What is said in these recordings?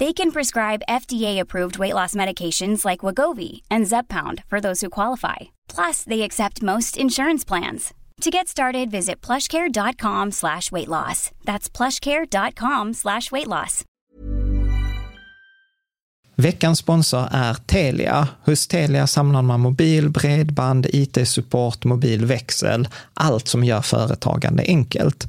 They can prescribe FDA-approved weight loss medications like Wagovi and Zeppound for those who qualify. Plus, they accept most insurance plans. To get started, visit plushcare.com slash weight loss. That's plushcare.com slash weight loss. Veckans sponsor är Telia. Hos Telia samlar man mobil, bredband, IT-support, mobilväxel, allt som gör företagande enkelt.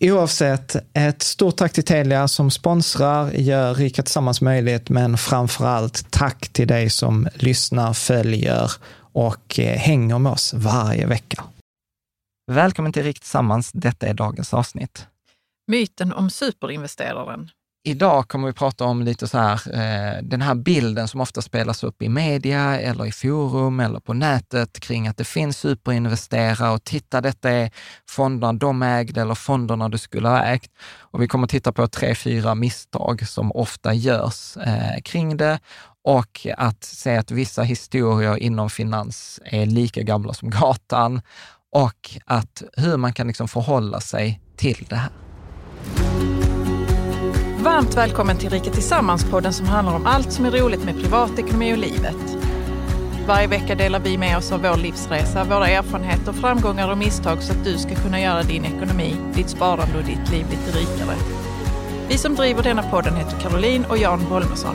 Oavsett, ett stort tack till Telia som sponsrar, gör Rika Tillsammans möjligt, men framför allt tack till dig som lyssnar, följer och eh, hänger med oss varje vecka. Välkommen till Rika Tillsammans. Detta är dagens avsnitt. Myten om superinvesteraren. Idag kommer vi prata om lite så här, eh, den här bilden som ofta spelas upp i media eller i forum eller på nätet kring att det finns superinvesterare och titta, detta är fonderna de ägde eller fonderna du skulle ha ägt. Och vi kommer titta på tre, fyra misstag som ofta görs eh, kring det och att se att vissa historier inom finans är lika gamla som gatan och att hur man kan liksom förhålla sig till det här. Varmt välkommen till Rika Tillsammans-podden som handlar om allt som är roligt med privatekonomi och livet. Varje vecka delar vi med oss av vår livsresa, våra erfarenheter, framgångar och misstag så att du ska kunna göra din ekonomi, ditt sparande och ditt liv lite rikare. Vi som driver denna podden heter Caroline och Jan Bolmesson.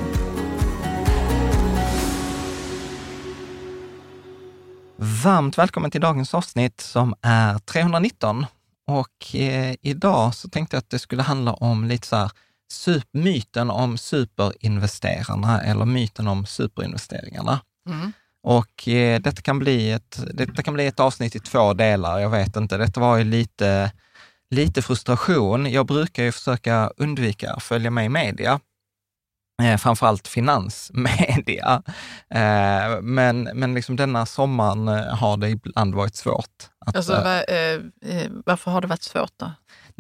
Varmt välkommen till dagens avsnitt som är 319. Och eh, idag så tänkte jag att det skulle handla om lite så här myten om superinvesterarna eller myten om superinvesteringarna. Mm. Och eh, detta, kan bli ett, detta kan bli ett avsnitt i två delar, jag vet inte. Detta var ju lite, lite frustration. Jag brukar ju försöka undvika att följa med i media, eh, framförallt finansmedia. Eh, men men liksom denna sommaren eh, har det ibland varit svårt. Att, alltså, eh, var, eh, varför har det varit svårt då?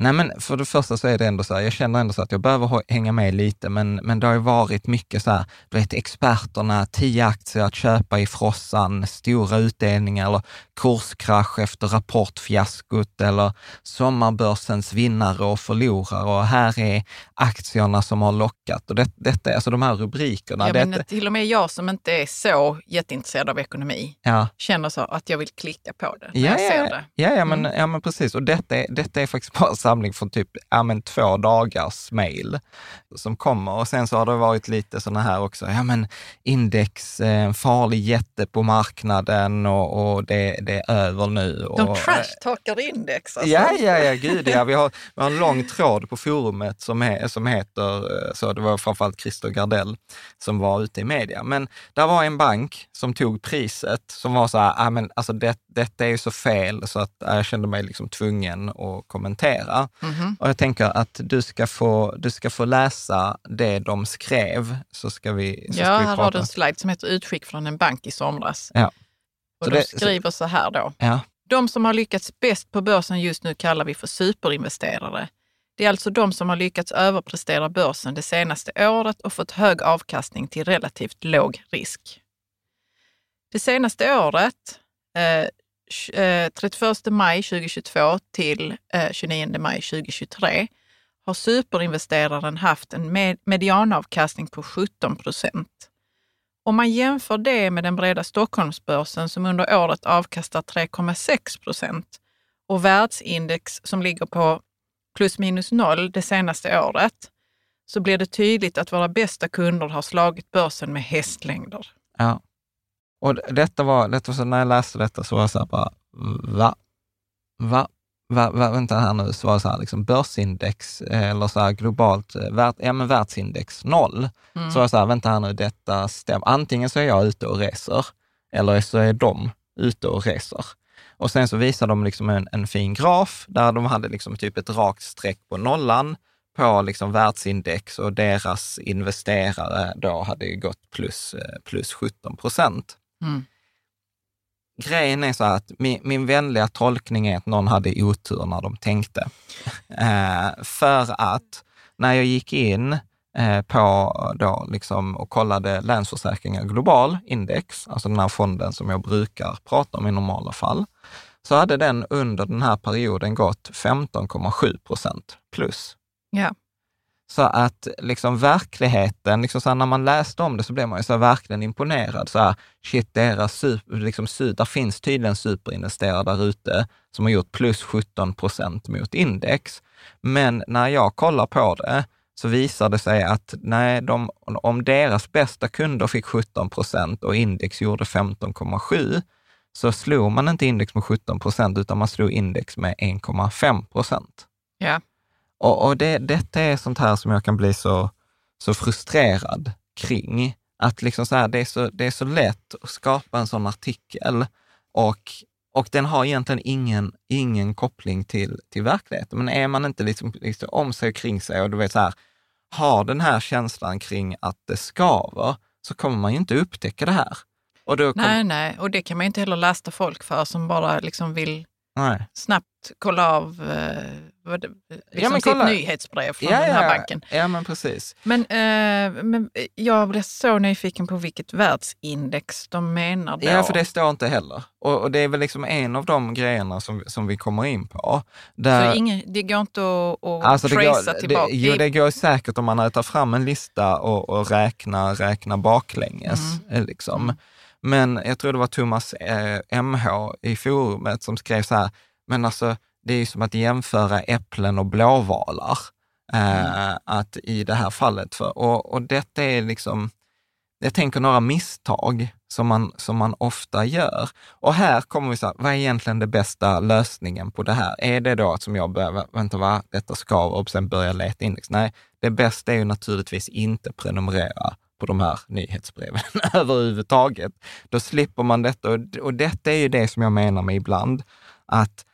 Nej, men för det första så är det ändå så här, jag känner ändå så att jag behöver hänga med lite, men, men det har ju varit mycket så här, du vet experterna, tio aktier att köpa i frossan, stora utdelningar eller kurskrasch efter rapportfiaskot eller sommarbörsens vinnare och förlorare och här är aktierna som har lockat. Och det, detta, alltså de här rubrikerna. Ja, men till och med jag som inte är så jätteintresserad av ekonomi ja. känner så att jag vill klicka på det när ja, jag ser det. Ja, ja, men, mm. ja, men precis. Och detta är, detta är faktiskt bara så samling från typ ja, men två dagars mail som kommer. Och sen så har det varit lite sådana här också, ja men index, en farlig jätte på marknaden och, och det, det är över nu. De och, trashtalkar index alltså. Ja, ja, ja, gud ja. Vi har, vi har en lång tråd på forumet som, är, som heter, så det var framförallt Christer Gardell som var ute i media. Men där var en bank som tog priset som var så här, ah, men alltså det, detta är ju så fel så att jag kände mig liksom tvungen att kommentera. Mm -hmm. Och jag tänker att du ska, få, du ska få läsa det de skrev, så ska vi så Ja, ska vi här har du en slide som heter Utskick från en bank i somras. Ja. Och Så de det- skriver så här då. Ja, De som har lyckats bäst på börsen just nu kallar vi för superinvesterare. Det är alltså de som har lyckats överprestera börsen det senaste året och fått hög avkastning till relativt låg risk. Det senaste året, eh, 31 maj 2022 till eh, 29 maj 2023, har superinvesteraren haft en med- medianavkastning på 17 procent. Om man jämför det med den breda Stockholmsbörsen som under året avkastar 3,6 procent och världsindex som ligger på plus minus noll det senaste året, så blir det tydligt att våra bästa kunder har slagit börsen med hästlängder. ja. Och detta var, detta var så, när jag läste detta så var jag så här bara, va? Va? Va, va, vänta här nu, så var det så här, liksom börsindex eh, eller så här globalt, eh, värld, ja men världsindex noll. Så var jag så här, vänta här nu, detta stämmer. Antingen så är jag ute och reser, eller så är de ute och reser. Och sen så visade de liksom en, en fin graf där de hade liksom typ ett rakt streck på nollan på liksom världsindex och deras investerare då hade gått plus, eh, plus 17 procent. Mm. Grejen är så att min, min vänliga tolkning är att någon hade otur när de tänkte. Eh, för att när jag gick in eh, på då liksom och kollade Länsförsäkringar Global Index, alltså den här fonden som jag brukar prata om i normala fall, så hade den under den här perioden gått 15,7 procent plus. Ja. Så att liksom verkligheten, liksom så här, när man läste om det så blev man ju så verkligen imponerad. Så här, shit, deras super, liksom, där finns tydligen superinvesterare där ute som har gjort plus 17 procent mot index. Men när jag kollar på det så visar det sig att nej, de, om deras bästa kunder fick 17 procent och index gjorde 15,7 så slog man inte index med 17 procent utan man slog index med 1,5 procent. Ja. Och, och det, detta är sånt här som jag kan bli så, så frustrerad kring. Att liksom så här, det, är så, det är så lätt att skapa en sån artikel och, och den har egentligen ingen, ingen koppling till, till verkligheten. Men är man inte liksom, liksom om sig och kring sig och du vet så här, har den här känslan kring att det skaver, så kommer man ju inte upptäcka det här. Och då kom, Nej, nej, och det kan man ju inte heller lasta folk för som bara liksom vill nej. snabbt kolla av eh, det, liksom men sitt kolla. nyhetsbrev från den här banken. Ja, men precis. Men, eh, men jag blev så nyfiken på vilket världsindex de menar då. Ja, för det står inte heller. Och, och det är väl liksom en av de grejerna som, som vi kommer in på. Där, så ingen, det går inte att, att alltså tracea tillbaka? det, jo, det går säkert om man tar fram en lista och, och räknar räkna baklänges. eh, Liksom. Men jag tror det var Thomas eh, MH i forumet som skrev så här, men alltså det är ju som att jämföra äpplen och blåvalar. Eh, Att i det här fallet, för, och, och detta är liksom, jag tänker några misstag som man, som man ofta gör. Och här kommer vi så här, vad är egentligen den bästa lösningen på det här? Är det då att som jag börjar, vänta va, detta skaver och sen börja leta index? Nej, det bästa är ju naturligtvis inte prenumerera på de här nyhetsbreven överhuvudtaget. Då slipper man detta och, och detta är ju det som jag menar med ibland, att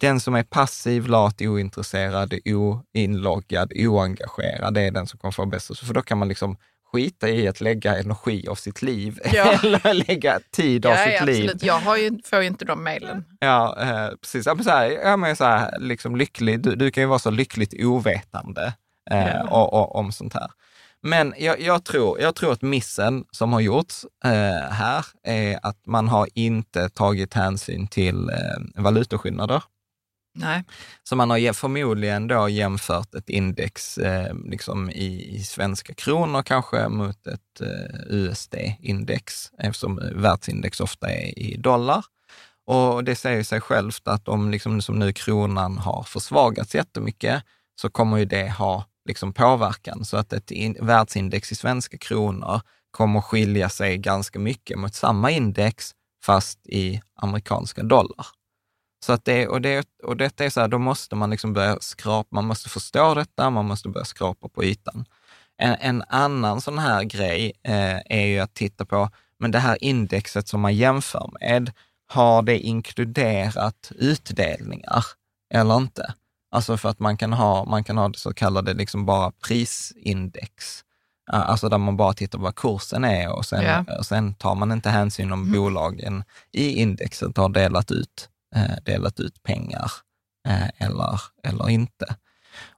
den som är passiv, lat, ointresserad, oinloggad, oengagerad, det är den som kommer få bäst. För då kan man liksom skita i att lägga energi av sitt liv Ja. eller lägga tid av Ja, sitt ja, liv. Jag har ju, får ju inte de mejlen. Ja, eh, precis. Ja, men så här, ja, men så här, liksom lycklig. Du, du kan ju vara så lyckligt ovetande eh, och, och, om sånt här. Men jag, jag, tror, jag tror att missen som har gjorts eh, här är att man har inte tagit hänsyn till eh, valutaskillnader. Nej. Så man har ge- förmodligen då jämfört ett index eh, liksom i, i svenska kronor kanske mot ett eh, USD-index, eftersom världsindex ofta är i dollar. Och det säger sig självt att om liksom som nu kronan har försvagats jättemycket, så kommer ju det ha liksom påverkan. Så att ett in, världsindex i svenska kronor kommer skilja sig ganska mycket mot samma index, fast i amerikanska dollar. Så att det, och, det, och detta är så här, då måste man liksom börja skrapa, man måste förstå detta, man måste börja skrapa på ytan. En, en annan sån här grej eh, är ju att titta på, men det här indexet som man jämför med, har det inkluderat utdelningar eller inte? Alltså för att man kan ha, man kan ha det så kallade liksom bara prisindex. Alltså där man bara tittar på vad kursen är och sen, yeah. och sen tar man inte hänsyn om mm. bolagen i indexet har delat ut, eh, delat ut pengar eh, eller, eller inte.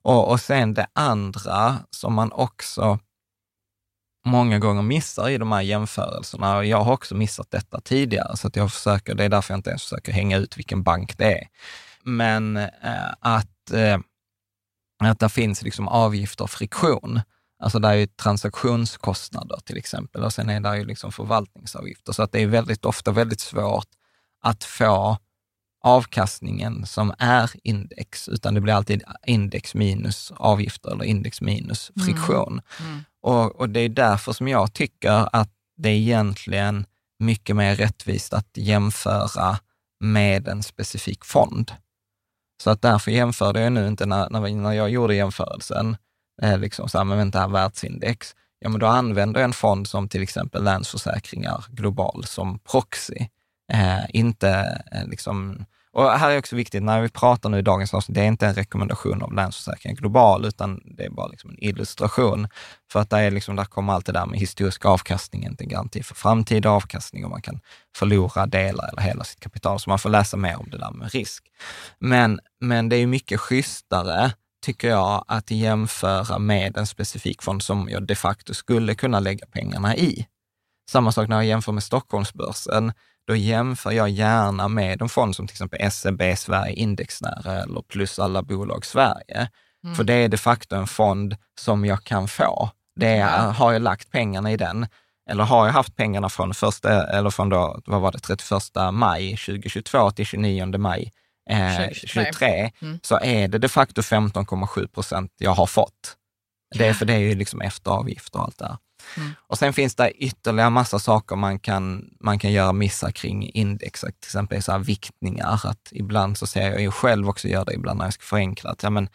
Och, och sen det andra som man också många gånger missar i de här jämförelserna, och jag har också missat detta tidigare, så att jag försöker, det är därför jag inte ens försöker hänga ut vilken bank det är. Men eh, att, eh, att det finns liksom avgifter och friktion. Alltså det är ju transaktionskostnader till exempel och sen är det ju liksom förvaltningsavgifter. Så att det är väldigt ofta väldigt svårt att få avkastningen som är index, utan det blir alltid index minus avgifter eller index minus mm. friktion. Mm. Mm. Och, och, det är därför som jag tycker att det är egentligen mycket mer rättvist att jämföra med en specifik fond. Så att därför jämförde jag nu inte när, när jag gjorde jämförelsen, eh, liksom så här, men vänta, världsindex, ja men då använder jag en fond som till exempel Länsförsäkringar Global som proxy. Eh, inte eh, liksom och här är också viktigt, när vi pratar nu i dagens avsnitt, det är inte en rekommendation av Länsförsäkringar Global, utan det är bara liksom en illustration. För att där, är liksom, där kommer allt det där med historisk avkastning, inte en garanti för framtida avkastning och man kan förlora delar eller hela sitt kapital. Så man får läsa mer om det där med risk. Men, men det är mycket schysstare, tycker jag, att jämföra med en specifik fond som jag de facto skulle kunna lägga pengarna i. Samma sak när jag jämför med Stockholmsbörsen då jämför jag gärna med en fond som till exempel SEB Sverige Indexnära eller plus alla bolag Sverige. Mm. För det är de facto en fond som jag kan få. Det är, Har jag lagt pengarna i den, eller har jag haft pengarna från, första, eller från då, vad var det, 31 maj 2022 till 29 maj eh, 2023, mm. så är det de facto 15,7 procent jag har fått. Det, för det är ju liksom efter avgifter och allt det där. Mm. Och sen finns det ytterligare massa saker man kan, man kan göra missar kring index, till exempel så här viktningar. Att ibland så ser jag ju själv också göra det ibland när jag ska förenkla. Att, ja, men,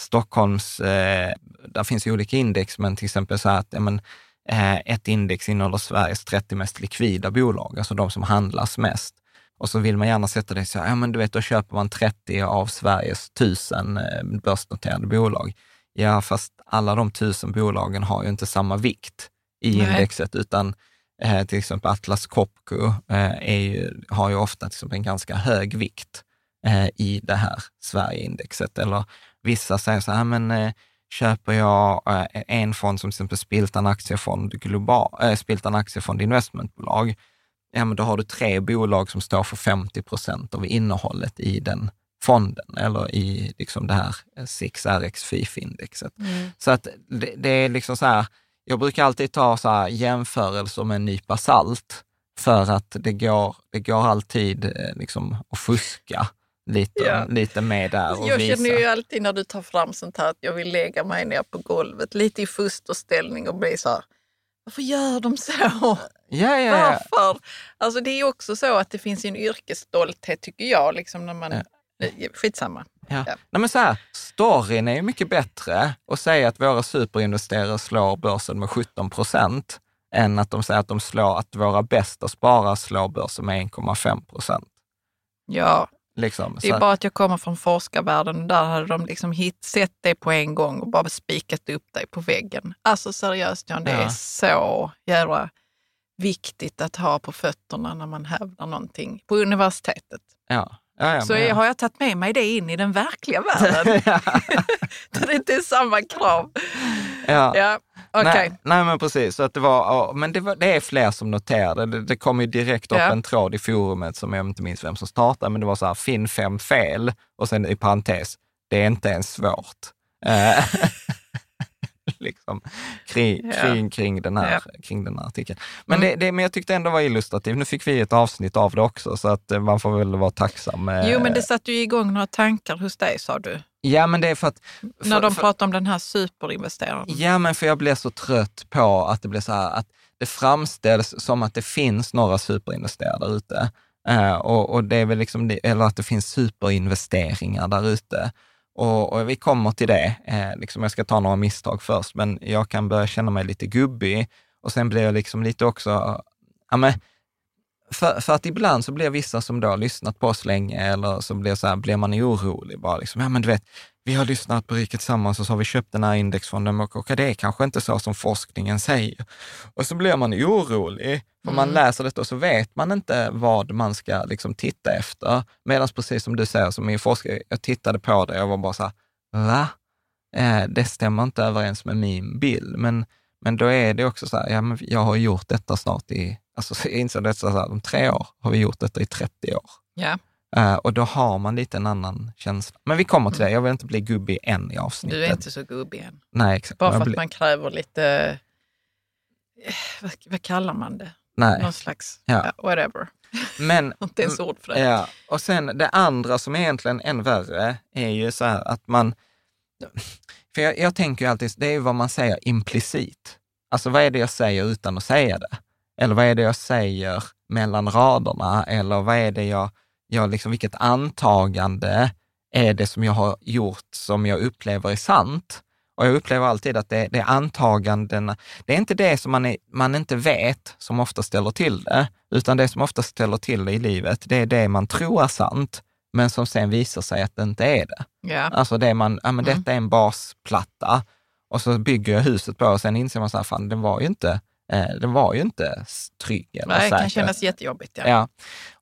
Stockholms, eh, där finns ju olika index, men till exempel så här att ja, men, eh, ett index innehåller Sveriges 30 mest likvida bolag, alltså de som handlas mest. Och så vill man gärna sätta det så här, ja men du vet, då köper man 30 av Sveriges 1000 eh, börsnoterade bolag. Ja, fast alla de tusen bolagen har ju inte samma vikt i Nej. indexet, utan eh, till exempel Atlas Copco eh, ju, har ju ofta exempel en ganska hög vikt eh, i det här Sverigeindexet. Eller vissa säger så här, men eh, köper jag eh, en fond som till exempel Spiltan Aktiefond, global, äh, Spiltan Aktiefond Investmentbolag, ja, men då har du tre bolag som står för 50 procent av innehållet i den fonden eller i liksom det här 6RX FIF-indexet. Mm. Så att det, det, är liksom så här, jag brukar alltid ta så här jämförelser med en nypa salt för att det går, det går alltid eh, liksom att fuska lite, ja. lite med där och Jag visa. känner ju alltid när du tar fram sånt här att jag vill lägga mig ner på golvet lite i fosterställning och bli så här, varför gör de så? Ja, ja, ja. Varför? Alltså det är också så att det finns en yrkesstolthet tycker jag, liksom när man. Skitsamma. Ja. Ja. Nej, men så här, storyn är ju mycket bättre att säga att våra superinvesterare slår börsen med 17 procent än att de säger att de slår att våra bästa sparare slår börsen med 1,5 procent. Ja, liksom, det är bara att jag kommer från forskarvärlden och där hade de liksom hit, sett det på en gång och bara spikat upp dig på väggen. Alltså seriöst John, det ja. är så jävla viktigt att ha på fötterna när man hävdar någonting på universitetet. Ja. Ja, ja, så ja. har jag tagit med mig det in i den verkliga världen. Där det inte är samma krav. Ja. Ja, okay. nej, nej, men precis. Så att det var, men det, var, det är fler som noterade. Det, det kom ju direkt upp en tråd i forumet som jag inte minns vem som startade, men det var så här, finn fem fel och sen i parentes, det är inte ens svårt. Liksom, kring, kring, kring, den här, kring den här artikeln. Men, Mm. det, det, men jag tyckte ändå var illustrativt. Nu fick vi ett avsnitt av det också, så att eh, man får väl vara tacksam. eh. Jo, men det satte ju igång några tankar hos dig, sa du. Ja, men det är för att... För, När de för, pratar om den här superinvesteraren. Ja, men för jag blir så trött på att det blir så här, att det framställs som att det finns några superinvesterare där ute. Eh, och, och det är väl liksom, eller att det finns superinvesteringar där ute. Och, och vi kommer till det. Eh, liksom jag ska ta några misstag först, men jag kan börja känna mig lite gubbig. Och sen blir jag liksom lite också, ja men, för, för att ibland så blir vissa som då har lyssnat på oss länge, eller så blir, så här, blir man orolig bara. Liksom, ja men du vet, vi har lyssnat på Riket Tillsammans och så har vi köpt den här indexfonden och, och det är kanske inte så som forskningen säger. Och så blir man orolig, för man läser detta och så vet man inte vad man ska liksom titta efter. Medan precis som du säger, som min forskare, jag tittade på det och jag var bara så här, va? Eh, det stämmer inte överens med min bild. Men, men då är det också så här, ja, men jag har gjort detta snart i, alltså jag insåg så här, om tre år har vi gjort detta i 30 år. Ja, Eh, och då har man lite en annan känsla. Men vi kommer till det, jag vill inte bli gubbig än i avsnittet. du är inte så gubbig än. Nej, exakt. Bara för att man kräver lite, eh, vad, vad kallar man det? Nej. Någon slags, Ja. ja. whatever. Men, Inte ens ord för det. ja. Och sen det andra som är egentligen än värre är ju så här att man, för jag, jag tänker ju alltid, det är ju vad man säger implicit. Alltså vad är det jag säger utan att säga det? Eller vad är det jag säger mellan raderna? Eller vad är det jag, jag liksom, vilket antagande är det som jag har gjort som jag upplever är sant? Och jag upplever alltid att det, det är antagandena, det är inte det som man, är, man inte vet som ofta ställer till det, utan det som ofta ställer till det i livet, det är det man tror är sant, men som sen visar sig att det inte är det. Ja. Alltså det man, ja men Mm. detta är en basplatta och så bygger jag huset på och sen inser man så här, fan den var ju inte, den var ju inte trygg eller Nej, det säker. kan kännas jättejobbigt. Ja. Ja.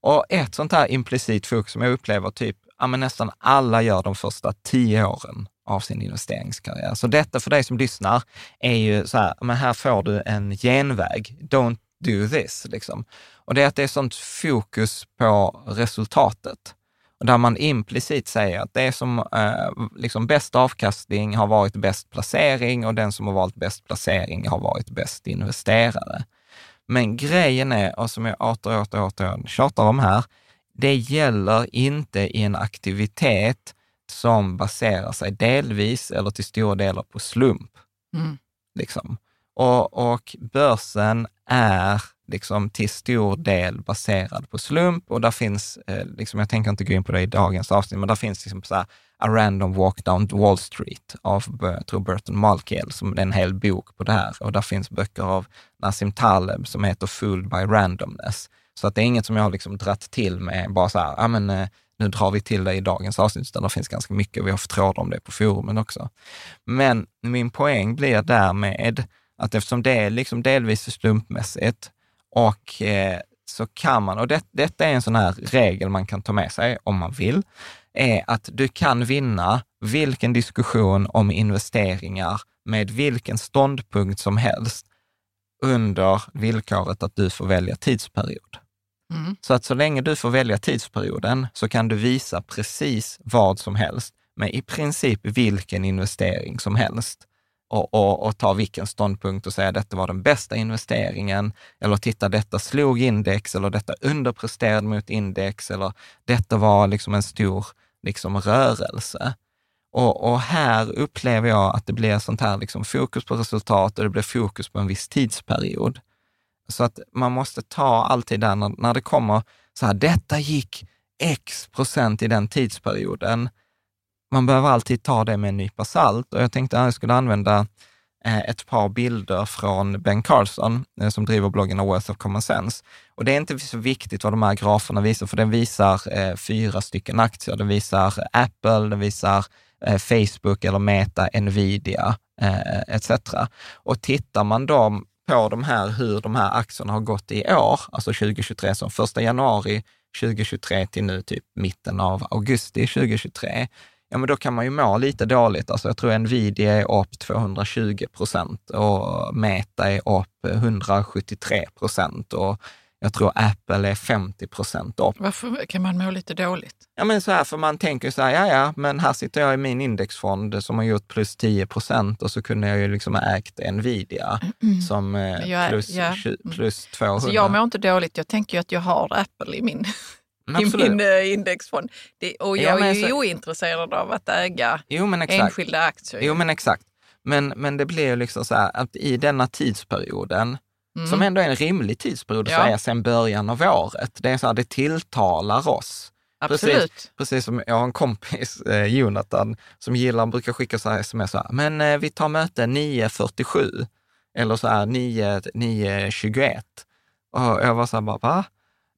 Och ett sånt här implicit fokus som jag upplever typ, ja men nästan alla gör de första tio åren av sin investeringskarriär. Så detta för dig som lyssnar är ju så här, men här får du en genväg. Don't do this, liksom. Och det är att det är sånt fokus på resultatet. Där man implicit säger att det som eh, liksom bäst avkastning har varit bäst placering och den som har valt bäst placering har varit bäst investerare. Men grejen är, och som jag åter åter åter tjatar om här, det gäller inte i en aktivitet som baserar sig delvis eller till stora delar på slump. Mm. Liksom. Och, och börsen är liksom till stor del baserad på slump och där finns, eh, liksom, jag tänker inte gå in på det i dagens avsnitt, men där finns liksom så här, A random walk down Wall Street av, jag tror Burton Malkiel, som är en hel bok på det här. Och där finns böcker av Nassim Taleb som heter Fooled by randomness. Så att det är inget som jag har liksom dratt till med, bara så här, ja men eh, nu drar vi till det i dagens avsnitt, utan det finns ganska mycket, vi har fått trådar om det på forumen också. Men min poäng blir därmed att eftersom det är liksom delvis slumpmässigt och eh, så kan man, och det, detta är en sån här regel man kan ta med sig om man vill, är att du kan vinna vilken diskussion om investeringar med vilken ståndpunkt som helst under villkoret att du får välja tidsperiod. Mm. Så att så länge du får välja tidsperioden så kan du visa precis vad som helst med i princip vilken investering som helst och, och, och ta vilken ståndpunkt och säga detta var den bästa investeringen eller titta detta slog index eller detta underpresterade mot index eller detta var liksom en stor liksom rörelse. Och, och här upplever jag att det blir sånt här liksom fokus på resultat och det blir fokus på en viss tidsperiod. Så att man måste ta alltid där när, när det kommer så här, detta gick x procent i den tidsperioden. Man behöver alltid ta det med en nypa salt och jag tänkte att jag skulle använda eh, ett par bilder från Ben Carlson eh, som driver bloggen A Worth of Common Sense. Och det är inte så viktigt vad de här graferna visar, för den visar eh, fyra stycken aktier. Den visar Apple, den visar Facebook eller Meta, Nvidia etc. Och tittar man då på de här, hur de här aktierna har gått i år, alltså 2023, som första januari 2023 till nu typ mitten av augusti 2023, ja men då kan man ju må lite dåligt. Alltså jag tror Nvidia är upp 220 procent och Meta är upp 173 procent och Jag tror Apple är 50 procent upp. Varför kan man må lite dåligt? Ja, men så här, för man tänker så här, ja, ja, men här sitter jag i min indexfond som har gjort plus 10 procent och så kunde jag ju liksom ha ägt Nvidia som eh, Jag- plus, ja. 20, plus 200. Så jag mår inte dåligt. Jag tänker ju att jag har Apple i min, Men i absolut. min eh, indexfond. Det, och Ja, jag men är ju så- ointresserad av att äga Jo, enskilda aktier. Jo, men exakt. Men, men det blir ju liksom så här att i denna tidsperioden, som ändå är en rimlig tidsperiod Mm. Ja. säga sedan början av året, det är så här, det tilltalar oss. Absolut. Precis, precis som jag har en kompis, eh, Jonathan, som gillar, brukar skicka så här sms, så här, men eh, vi tar möte 9.47 eller så här 9, 9.21. Och jag var så här, bara, va?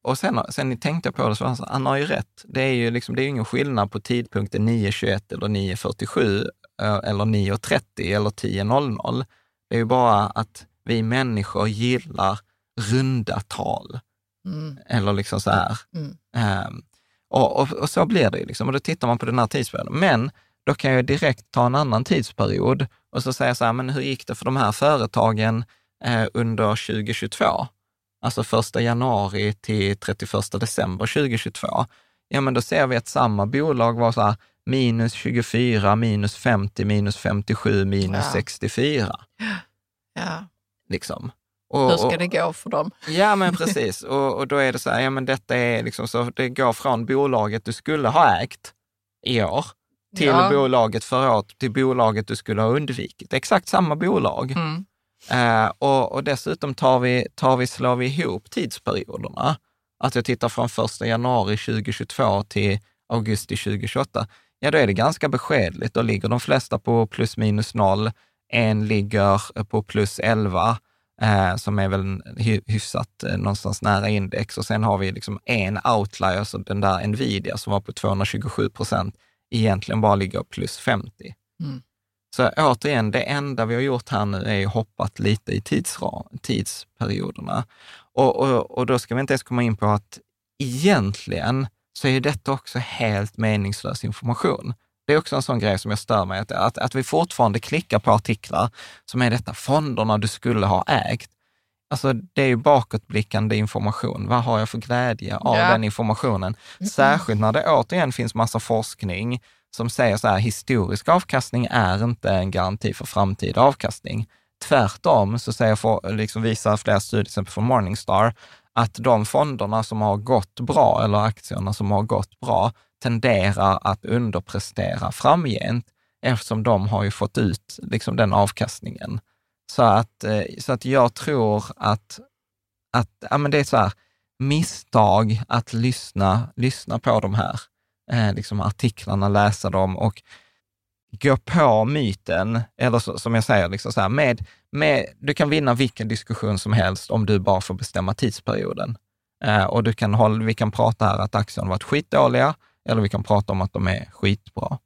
Och sen, sen tänkte jag på det, så han han har ju rätt. Det är ju liksom, det är ingen skillnad på tidpunkten 9.21 eller 9.47 eh, eller 9.30 eller 10.00. Det är ju bara att vi människor gillar runda tal. Mm. Eller liksom så här. Mm. Ehm, och, och, och så blir det ju liksom. Och då tittar man på den här tidsperioden. Men då kan jag direkt ta en annan tidsperiod och så säga så här, men hur gick det för de här företagen eh, under 2022? Alltså första januari till 31 december 2022. Ja, men då ser vi att samma bolag var så här minus 24, minus 50, minus 57, minus Ja. 64. Ja. Liksom. Och, Hur ska och- det gå för dem? Ja, men precis. Och, och då är det så här, ja men detta är liksom så, det går från bolaget du skulle ha ägt i år till Ja. bolaget förra året, till bolaget du skulle ha undvikit. Exakt samma bolag. Mm. Eh, och, och dessutom tar vi, tar vi, slår vi ihop tidsperioderna. Att jag tittar från 1 januari 2022 till augusti 2028. Ja, då är det ganska beskedligt. Då ligger de flesta på plus minus noll. En ligger på plus 11, eh, som är väl hyfsat eh, någonstans nära index. Och sen har vi liksom en outlier, så den där Nvidia som var på 227 procent, egentligen bara ligger plus 50. Mm. Så återigen, det enda vi har gjort här nu är ju hoppat lite i tidsra, tidsperioderna. Och, och, och då ska vi inte ens komma in på att egentligen så är detta också helt meningslös information. Det är också en sån grej som jag stör mig, att, att, att vi fortfarande klickar på artiklar som är detta fonderna du skulle ha ägt. Alltså det är ju bakåtblickande information. Vad har jag för glädje av Ja. den informationen? Särskilt när det återigen finns massa forskning som säger så här, historisk avkastning är inte en garanti för framtida avkastning. Tvärtom så säger, liksom visar flera studier, till exempel från Morningstar, att de fonderna som har gått bra, eller aktierna som har gått bra, tenderar att underprestera framgent, eftersom de har ju fått ut liksom den avkastningen. Så att, eh, så att jag tror att, att ja, men det är så här, misstag att lyssna, lyssna på de här eh, liksom artiklarna, läsa dem och gå på myten, eller så, som jag säger, liksom så här, med, med, du kan vinna vilken diskussion som helst om du bara får bestämma tidsperioden. Eh, och du kan hålla, vi kan prata här att aktierna varit skitdåliga, eller vi kan prata om att de är skitbra.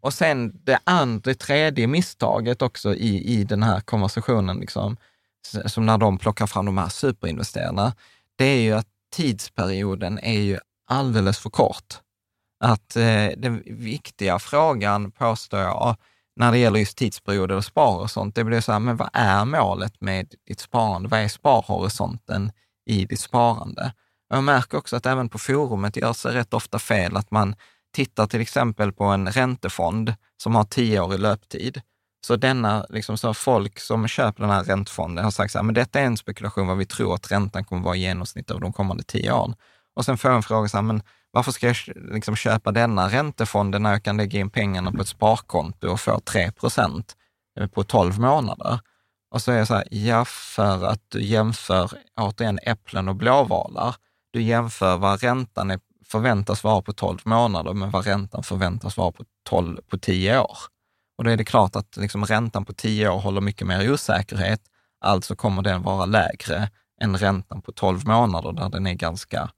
Och sen det andra, tredje misstaget också i, i den här konversationen, liksom, som när de plockar fram de här superinvesterarna, det är ju att tidsperioden är ju alldeles för kort. Att eh, den viktiga frågan, påstår jag, när det gäller just tidsperioder och spar och sånt, det blir så här, men vad är målet med ditt sparande? Vad är sparhorisonten i ditt sparande? Och jag märker också att även på forumet görs det rätt ofta fel, att man tittar till exempel på en räntefond som har tioårig löptid. Så denna, liksom så folk som köper den här räntefonden har sagt så här, men detta är en spekulation vad vi tror att räntan kommer vara i genomsnitt av de kommande tio åren. Och sen får jag en fråga så här, men varför ska jag liksom köpa denna räntefonden när jag kan lägga in pengarna på ett sparkonto och få 3 procent eh, på 12 månader? Och så är jag så här, ja, för att du jämför återigen äpplen och blåvalar. Du jämför vad räntan är, förväntas vara på 12 månader med vad räntan förväntas vara på, 12, på 10 år. Och då är det klart att liksom räntan på 10 år håller mycket mer osäkerhet, alltså kommer den vara lägre än räntan på 12 månader där den är ganska,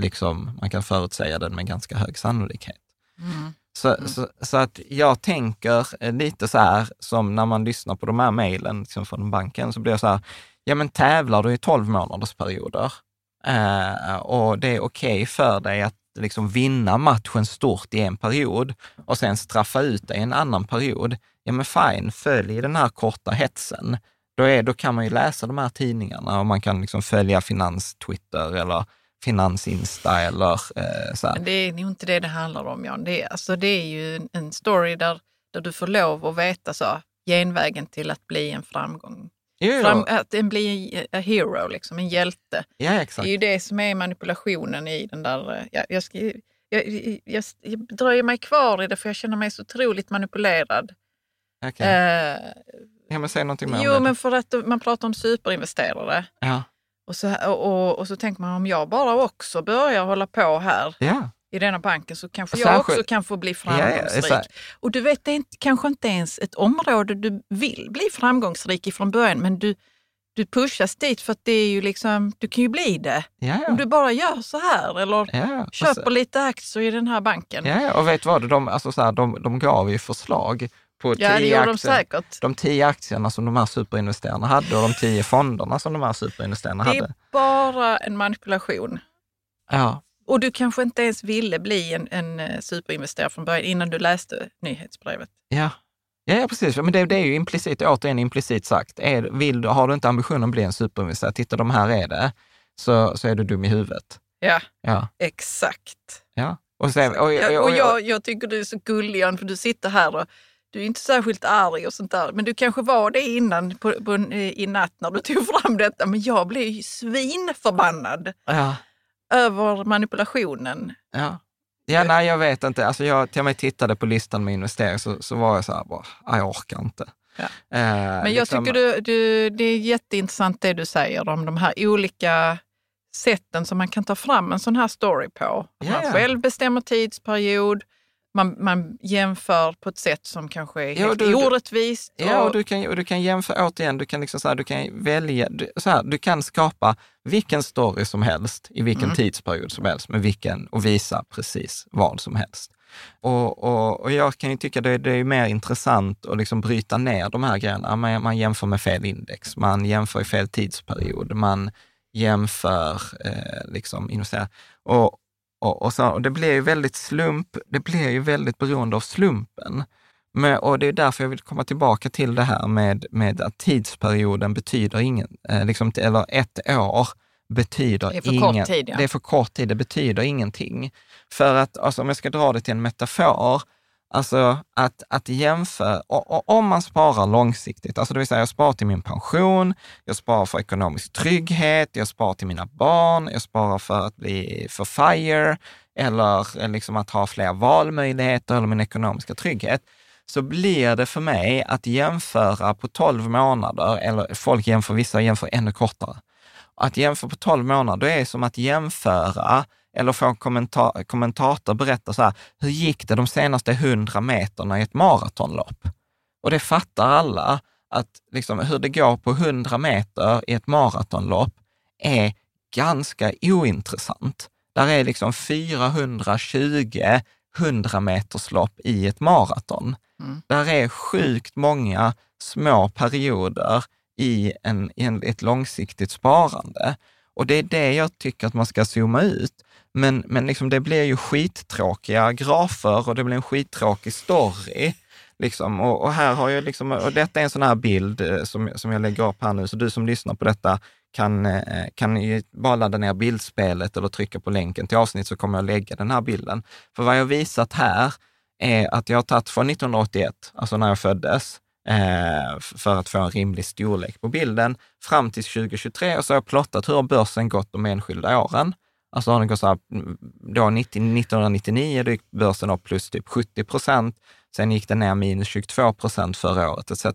liksom, man kan förutsäga den med ganska hög sannolikhet. Mm. Så, så, så att jag tänker eh, lite så här, som när man lyssnar på de här mejlen liksom från banken, så blir det så här, ja men tävlar du i 12 månaders perioder eh, och det är okej för dig att liksom vinna matchen stort i en period och sen straffa ut dig i en annan period, ja men fine, följ den här korta hetsen. då, är, då kan man ju läsa de här tidningarna och man kan liksom följa finans-Twitter eller finans-Insta eller eh, så här. Men det är nog inte det det handlar om, Jan. Det är, alltså, det är ju en story där, där du får lov att veta så, genvägen till att bli en framgång. Fram, att en bli a hero, liksom, en hjälte. ja, exakt. Det är ju det som är manipulationen i den där... eh, Jag, jag, ska, jag, jag, jag dröjer mig kvar i det för jag känner mig så otroligt manipulerad. Okej. Eh, Ja, men säg någonting mer jo, men för att man pratar om superinvesterare. Ja. Och så, och, och, så tänker man om jag bara också börjar hålla på här Ja. i denna banken så kanske Särskilt- jag också kan få bli Ja, ja, framgångsrik. här- och du vet, det är inte, kanske inte ens ett område du vill bli framgångsrik i från början, men du, du pushas dit för att det är ju liksom, du kan ju bli det. Ja, Om ja. du bara gör så här eller ja, ja. Och köper så- lite aktier i den här banken. Ja, ja, och vet du vad? De, alltså så här, de, de gav ju förslag på Ja, det tio gjorde de aktier. säkert. De tio aktierna som de här superinvesterarna hade och de tio fonderna som de här superinvesterarna Det hade. är bara en manipulation. Ja, Och du kanske inte ens ville bli en, en eh, superinvesterare från början innan du läste nyhetsbrevet. ja. Ja, ja, precis. Men det, det är ju implicit, återigen implicit sagt. Är, vill, har du inte ambitionen att bli en superinvesterare, titta de här är det, så, så är du dum i huvudet. Ja, Ja, exakt. ja. Och, sen, och, och, och och, jag, jag tycker du är så gullig Jan, för du sitter här och du är inte särskilt arg och sånt där. Men du kanske var det innan på, på, i natt när du tog fram detta. Men jag blev ju svinförbannad ja, över manipulationen. ja. Ja, nej, jag vet inte. Alltså jag till och med tittade på listan med investering så, så var jag så här, bara, "Ah, jag orkar inte. Ja. Eh, Men jag liksom- tycker du, du, det är jätteintressant det du säger om de här olika sätten som man kan ta fram en sån här story på. Att Man ja. själv bestämmer tidsperiod, man, man jämför på ett sätt som kanske är Ja, helt du- orättvist. Ja, och- och du kan, och du kan jämföra, återigen, du kan, liksom så här, du kan välja, du, så här, du kan skapa vilken story som helst i vilken Mm. tidsperiod som helst med vilken, och visa precis vad som helst. Och, och, och jag kan ju tycka det, det är mer intressant att liksom bryta ner de här grejerna. Man, man jämför med fel index, man jämför i fel tidsperiod, man jämför eh, liksom. Och, och, och, så, och det blir ju väldigt slump, det blir ju väldigt beroende av slumpen. Men, och det är därför jag vill komma tillbaka till det här med, med att tidsperioden betyder ingen, eh, liksom, eller ett år betyder Det ingen, tid, ja. Det är för kort tid, det betyder ingenting. För att, alltså, om jag ska dra det till en metafor, alltså att, att jämföra, och, och, om man sparar långsiktigt, alltså det vill säga jag sparar till min pension, jag sparar för ekonomisk trygghet, jag sparar till mina barn, jag sparar för att bli för FIRE, eller eh, liksom att ha fler valmöjligheter eller min ekonomiska trygghet, så blir det för mig att jämföra på 12 månader, eller folk jämför, vissa jämför ännu kortare. Att jämföra på 12 månader, det är som att jämföra eller få en kommenta- kommentator berätta så här, hur gick det de senaste 100 meterna i ett maratonlopp? Och det fattar alla, att liksom, hur det går på 100 meter i ett maratonlopp är ganska ointressant. Där är liksom 420 100 meterslopp i ett maraton. Mm. Där är sjukt många små perioder i, en, i en, ett långsiktigt sparande. Och det är det jag tycker att man ska zooma ut. Men, men liksom det blir ju skittråkiga grafer och det blir en skittråkig story. Liksom. Och, och, här har jag liksom, och detta är en sån här bild eh, som, som jag lägger upp här nu, så du som lyssnar på detta kan, eh, kan ju bara ladda ner bildspelet eller trycka på länken till avsnitt så kommer jag lägga den här bilden. För vad jag har visat här är att jag har tagit från 1981, alltså när jag föddes, eh, för att få en rimlig storlek på bilden, fram till 2023 och så har jag plottat hur börsen gått de enskilda åren. Alltså har den gått mm, då 90, 1999 då gick börsen upp plus typ 70 procent, sen gick den ner minus 22 procent förra året etc.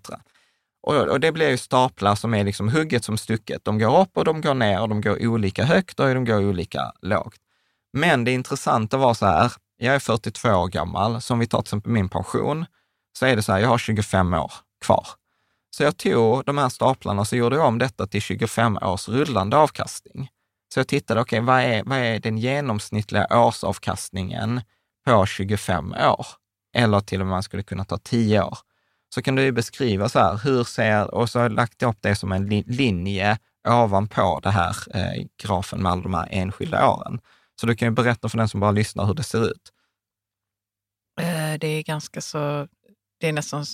Och, och det blir ju staplar som är liksom hugget som stucket. De går upp och de går ner och de går olika högt och de går olika lågt. Men det intressanta var så här, jag är 42 år gammal, så om vi tar till exempel min pension, så är det så här, jag har 25 år kvar. Så jag tog de här staplarna och så gjorde jag om detta till 25 års rullande avkastning. Så jag tittade, okej, vad, är, vad är den genomsnittliga årsavkastningen på 25 år? Eller till och med man skulle kunna ta 10 år. Så kan du beskriva så här, hur ser, och så har jag lagt upp det som en li- linje ovanpå det här eh, grafen med alla de här enskilda åren. Så du kan ju berätta för den som bara lyssnar hur det ser ut. Eh, Det är ganska så... Det är nästan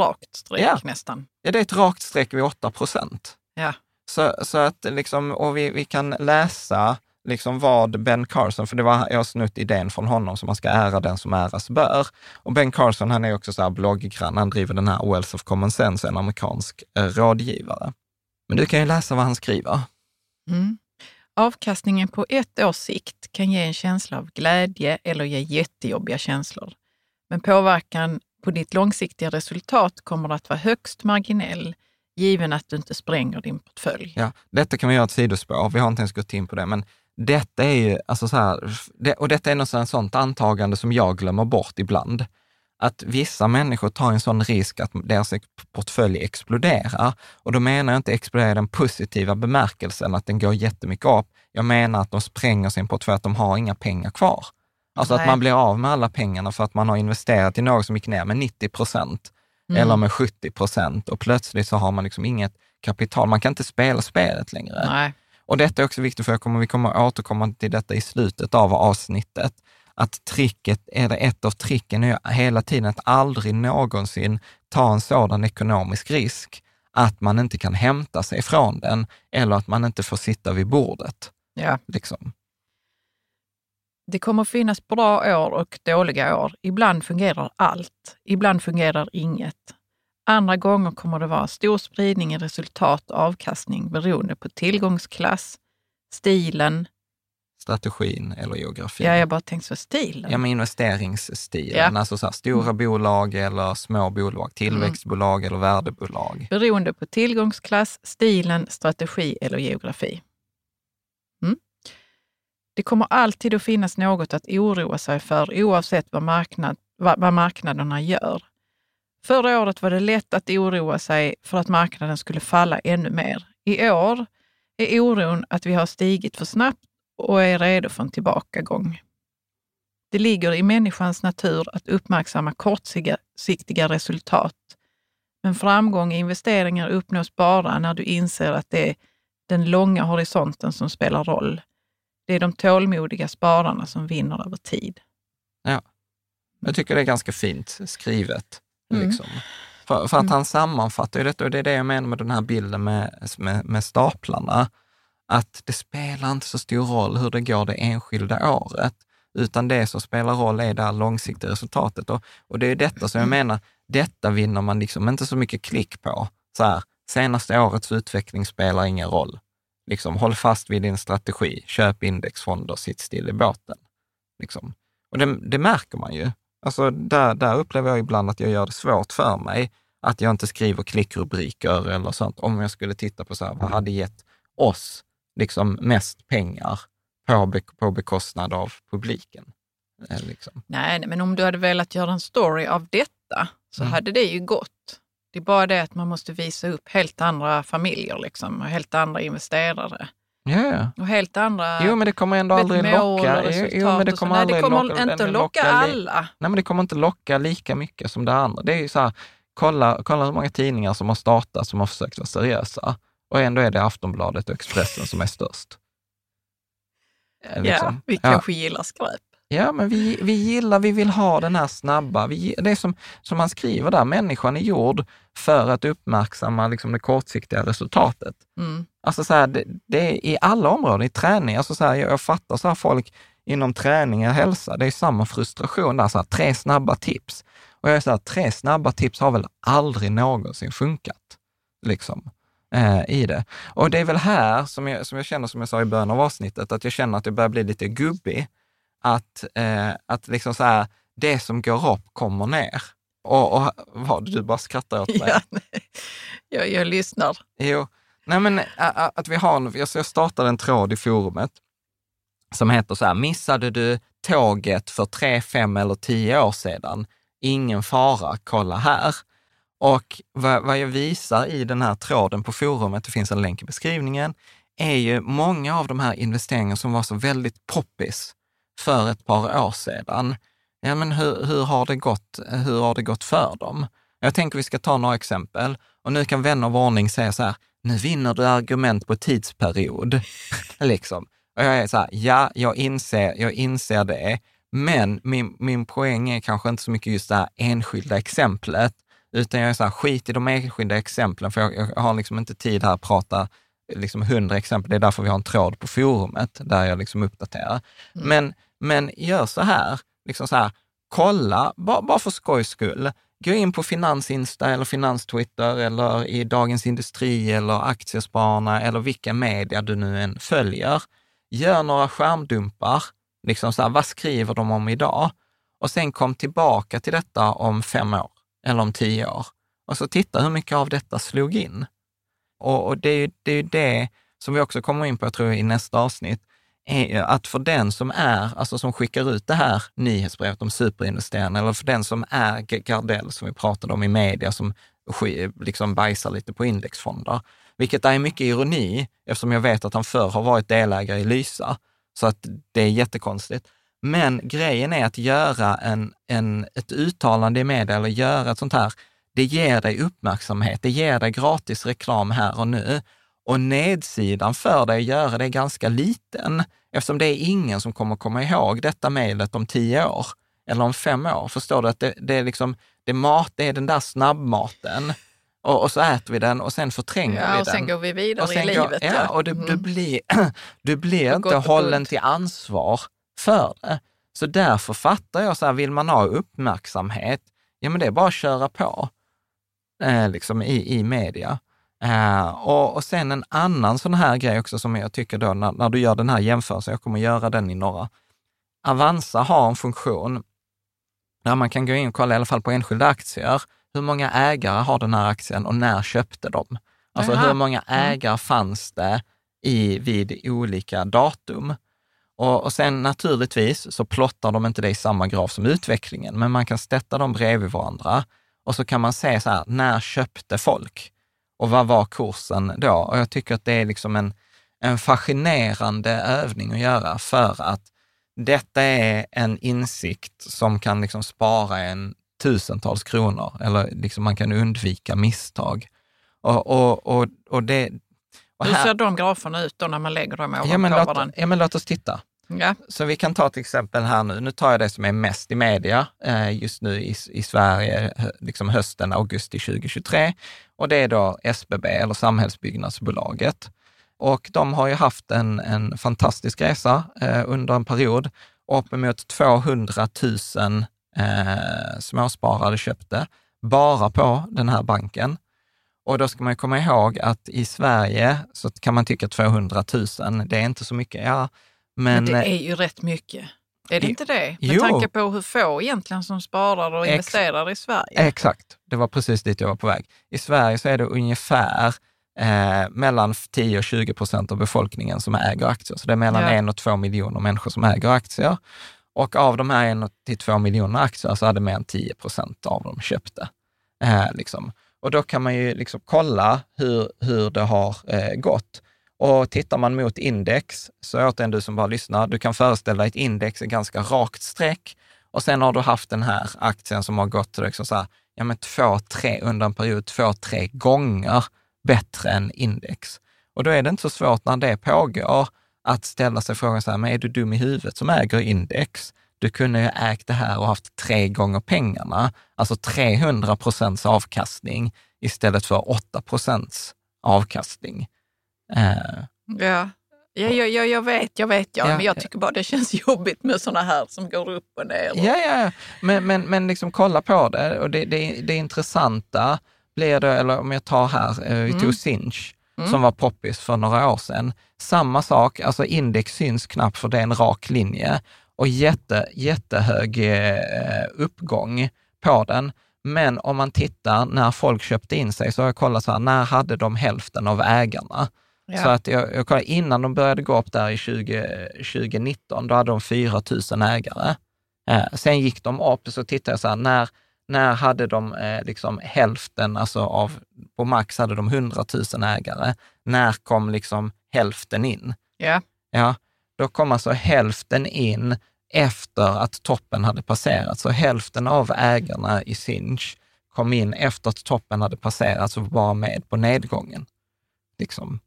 rakt streck Ja. nästan. Ja, det är ett rakt streck vid 8 procent. Ja. Så, så att liksom, och vi, vi kan läsa liksom vad Ben Carson, för det var, jag har snutt idén från honom, som man ska ära den som äras bör. Och Ben Carson, han är också så här blogggrann, han driver den här Wealth of Common Sense, en amerikansk eh, rådgivare. Men du kan ju läsa vad han skriver. Mm. Avkastningen på ett års sikt kan ge en känsla av glädje eller ge jättejobbiga känslor. Men påverkan på ditt långsiktiga resultat kommer att vara högst marginell, given att du inte spränger din portfölj. Ja, detta kan vi göra ett sidospår, vi har inte ens gått in på det, men detta är ju, alltså så här, det, och detta är något sånt, sånt antagande som jag glömmer bort ibland. Att vissa människor tar en sån risk att deras portfölj exploderar. Och då menar jag inte explodera i den positiva bemärkelsen, att den går jättemycket upp. Jag menar att de spränger sin portfölj, att de har inga pengar kvar. Alltså att Nej. man blir av med alla pengarna för att man har investerat i något som gick ner med 90 procent Mm. eller med 70 procent och plötsligt så har man liksom inget kapital. Man kan inte spela spelet längre. Nej. Och detta är också viktigt, för jag kommer, vi kommer återkomma till detta i slutet av avsnittet, att tricket, eller ett av tricken är hela tiden att aldrig någonsin ta en sådan ekonomisk risk att man inte kan hämta sig från den eller att man inte får sitta vid bordet. Ja. Liksom. Det kommer finnas bra år och dåliga år. Ibland fungerar allt, ibland fungerar inget. Andra gånger kommer det vara stor spridning i resultat och avkastning beroende på tillgångsklass, stilen. Strategin eller geografin. Ja, jag bara tänkte så stilen. Ja, med investeringsstilen, Ja. Mm. alltså så här, stora bolag eller små bolag, tillväxtbolag eller värdebolag. Beroende på tillgångsklass, stilen, strategi eller geografi. Det kommer alltid att finnas något att oroa sig för oavsett vad, marknad, vad, vad marknaderna gör. Förra året var det lätt att oroa sig för att marknaden skulle falla ännu mer. I år är oron att vi har stigit för snabbt och är redo för en tillbakagång. Det ligger i människans natur att uppmärksamma kortsiktiga resultat men framgång i investeringar uppnås bara när du inser att det är den långa horisonten som spelar roll. Det är de tålmodiga spararna som vinner över tid. Jag tycker det är ganska fint skrivet. Mm. Liksom. För, för att han sammanfattar ju detta, och det är det jag menar med den här bilden med, med, med staplarna. Att det spelar inte så stor roll hur det går det enskilda året, utan det som spelar roll är det här långsiktiga resultatet. Och, och det är detta som jag menar, detta vinner man liksom inte så mycket klick på. Så här, senaste årets utveckling spelar ingen roll. Liksom, håll fast vid din strategi, köp indexfonder, sitt still i båten. Liksom. Och det, det märker man ju. Alltså där, där upplever jag ibland att jag gör det svårt för mig, att jag inte skriver klickrubriker eller sånt, om jag skulle titta på så här, vad hade gett oss liksom mest pengar på, be, på bekostnad av publiken. Eh, Liksom. Nej, men om du hade velat göra en story av detta så Mm. hade det ju gått. Det är bara det att man måste visa upp helt andra familjer liksom, och helt andra investerare Ja, ja. och helt andra Jo, men det kommer ändå aldrig locka. Jo, men det kommer Nej, aldrig det kommer locka, inte locka lockar li- alla. Nej, men det kommer inte locka lika mycket som det andra. Det är ju så här, kolla, kolla hur många tidningar som har startat som har försökt vara seriösa. Och ändå är det Aftonbladet och Expressen som är störst. Eh, Ja, liksom. vi Ja. kanske gillar skräp. Ja, men vi, vi gillar, vi vill ha den här snabba, vi, det är som, som man skriver där, människan är gjord för att uppmärksamma liksom det kortsiktiga resultatet. Mm. Alltså så här, det, det är i alla områden, i träning, alltså så här, jag, jag fattar så här folk inom träning och hälsa, det är samma frustration där, så här, tre snabba tips. Och jag är så här, tre snabba tips har väl aldrig någonsin funkat, liksom, eh, i det. Och det är väl här som jag, som jag känner, som jag sa i början av avsnittet, att jag känner att jag börjar bli lite gubbig. Att, eh, att liksom så här, det som går upp kommer ner. Och, och vad, du bara skrattar åt mig. Ja, jag, jag lyssnar. Jo, nej men att vi har, en- jag jag startade en tråd i forumet som heter så här, missade du tåget för tre, fem eller tio år sedan? Ingen fara, kolla här. Och vad, vad jag visar i den här tråden på forumet, det finns en länk i beskrivningen, är ju många av de här investeringarna som var så väldigt poppis för ett par år sedan. Ja, men hur, hur, har det gått, hur har det gått för dem? Jag tänker vi ska ta några exempel och nu kan vän av ordning säga så här, nu vinner du argument på tidsperiod. liksom. Och jag är så här, ja, jag inser, jag inser det, men min, min poäng är kanske inte så mycket just det här enskilda exemplet, utan jag är så här, skit i de enskilda exemplen, för jag, jag har liksom inte tid här att prata liksom hundra exempel. Det är därför vi har en tråd på forumet där jag liksom uppdaterar. Mm. Men, men gör så här, liksom så här, kolla, bara, bara för skojs skull, gå in på Finansinsta eller Finanstwitter eller i Dagens Industri eller Aktiespararna eller vilken media du nu än följer. Gör några skärmdumpar, liksom så här, vad skriver de om idag? Och sen kom tillbaka till detta om fem år eller om tio år. Och så titta hur mycket av detta slog in. Och, och det är ju det, är det som vi också kommer in på, jag tror i nästa avsnitt, är att för den som är, alltså som skickar ut det här nyhetsbrevet om superinvesterarna, eller för den som är Gardell, som vi pratade om i media, som liksom bajsar lite på indexfonder, vilket är mycket ironi, eftersom jag vet att han förr har varit delägare i Lysa, så att det är jättekonstigt. Men grejen är att göra en, en, ett uttalande i media eller göra ett sånt här, det ger dig uppmärksamhet, det ger dig gratis reklam här och nu. Och nedsidan för dig att göra det är ganska liten, eftersom det är ingen som kommer komma ihåg detta mejlet om tio år eller om fem år. Förstår du? att det, det, är liksom, det, mat, det är den där snabbmaten. Och, och, så äter vi den och sen förtränger ja, vi den. Och sen går vi vidare i livet. ja, och du, mm. du blir, du blir inte hållen till ansvar för det. Så därför fattar jag, så här, vill man ha uppmärksamhet, ja men det är bara att köra på eh, liksom i, i media. Uh, och, och sen en annan sån här grej också som jag tycker då, när, när du gör den här jämförelsen, jag kommer göra den i några. Avanza har en funktion där man kan gå in och kolla i alla fall på enskilda aktier. Hur många ägare har den här aktien och när köpte de? Alltså Aha. hur många mm. ägare fanns det i, vid olika datum? Och, och sen naturligtvis så plottar de inte det i samma graf som utvecklingen, men man kan sätta dem bredvid varandra och så kan man se så här, när köpte folk? Och vad var kursen då? Och jag tycker att det är liksom en, en fascinerande övning att göra för att detta är en insikt som kan liksom spara en tusentals kronor eller liksom man kan undvika misstag. Och, och, och, och det, och Hur ser de graferna ut då när man lägger dem ovanpå ja, men låt, varandra? Ja, men låt oss titta. Ja. Så vi kan ta till exempel här nu, nu tar jag det som är mest i media eh, just nu i, i Sverige, liksom hösten, augusti 2023. Och det är då SBB, eller Samhällsbyggnadsbolaget. Och de har ju haft en, en fantastisk resa eh, under en period. Uppemot 200 000 eh, småsparare köpte bara på den här banken. Och då ska man komma ihåg att i Sverige så kan man tycka 200 000, det är inte så mycket. Ja, men, men det är ju rätt mycket. Är det inte det? Med jo. tanke på hur få egentligen som sparar och Ex investerar i Sverige. Exakt, det var precis dit jag var på väg. I Sverige så är det ungefär eh, mellan 10 och 20 procent av befolkningen som äger aktier. Så det är mellan ja. en och två miljoner människor som äger aktier. Och av de här en till två miljoner aktier så hade mer än 10 procent av dem köpt det. Eh, liksom. Och då kan man ju liksom kolla hur, hur det har eh, gått. Och tittar man mot index, så återigen du som bara lyssnar, du kan föreställa dig ett index är ganska rakt streck och sen har du haft den här aktien som har gått liksom så här, ja men två, tre, under en period, två, tre gånger bättre än index. Och då är det inte så svårt när det pågår att ställa sig frågan så här, men är du dum i huvudet som äger index? Du kunde ju ägt det här och haft tre gånger pengarna, alltså 300 procents avkastning istället för 8 procents avkastning. Uh, ja. Ja, ja, ja, jag vet, jag vet, ja, ja men jag tycker bara det känns jobbigt med sådana här som går upp och ner. Och... Ja, ja, men, men, men liksom kolla på det och det, det, det intressanta blir det, eller om jag tar här, eh, vi tog mm. Sinch mm. som var poppis för några år sedan. Samma sak, alltså index syns knappt för det är en rak linje och jätte, jättehög eh, uppgång på den. Men om man tittar när folk köpte in sig, så har jag kollat så här, när hade de hälften av ägarna? Ja. Så att jag, jag kollade, innan de började gå upp där i 20, 2019, då hade de 4 000 ägare. Eh, sen gick de upp, så tittade jag så här, när, när hade de eh, liksom hälften, alltså av, på max hade de 100 000 ägare. När kom liksom hälften in? Ja. Ja, då kom alltså hälften in efter att toppen hade passerat. Så hälften av ägarna i Sinch kom in efter att toppen hade passerat och var med på nedgången. Liksom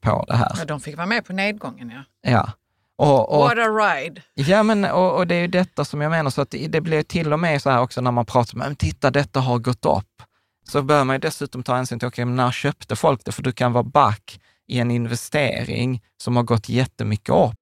på det här. Ja, de fick vara med på nedgången, ja. Ja. Och, och, What a ride! Ja, men och, och, det är ju detta som jag menar, så att det, det blir till och med så här också när man pratar om, titta, detta har gått upp. så bör man ju dessutom ta hänsyn till, okej, okay, när köpte folk det? För du kan vara back i en investering som har gått jättemycket upp.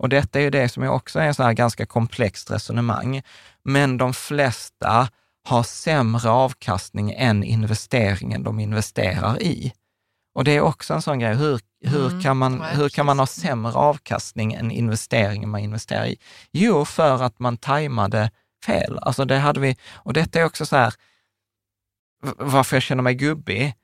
Och detta är ju det som också är så här ganska komplext resonemang. Men de flesta har sämre avkastning än investeringen de investerar i. Och det är också en sån grej, hur, hur, mm. kan, man, hur kan man ha sämre avkastning än investeringen man investerar i? Jo, för att man tajmade fel. Alltså det hade vi, och detta är också så här, varför jag känner mig gubbig,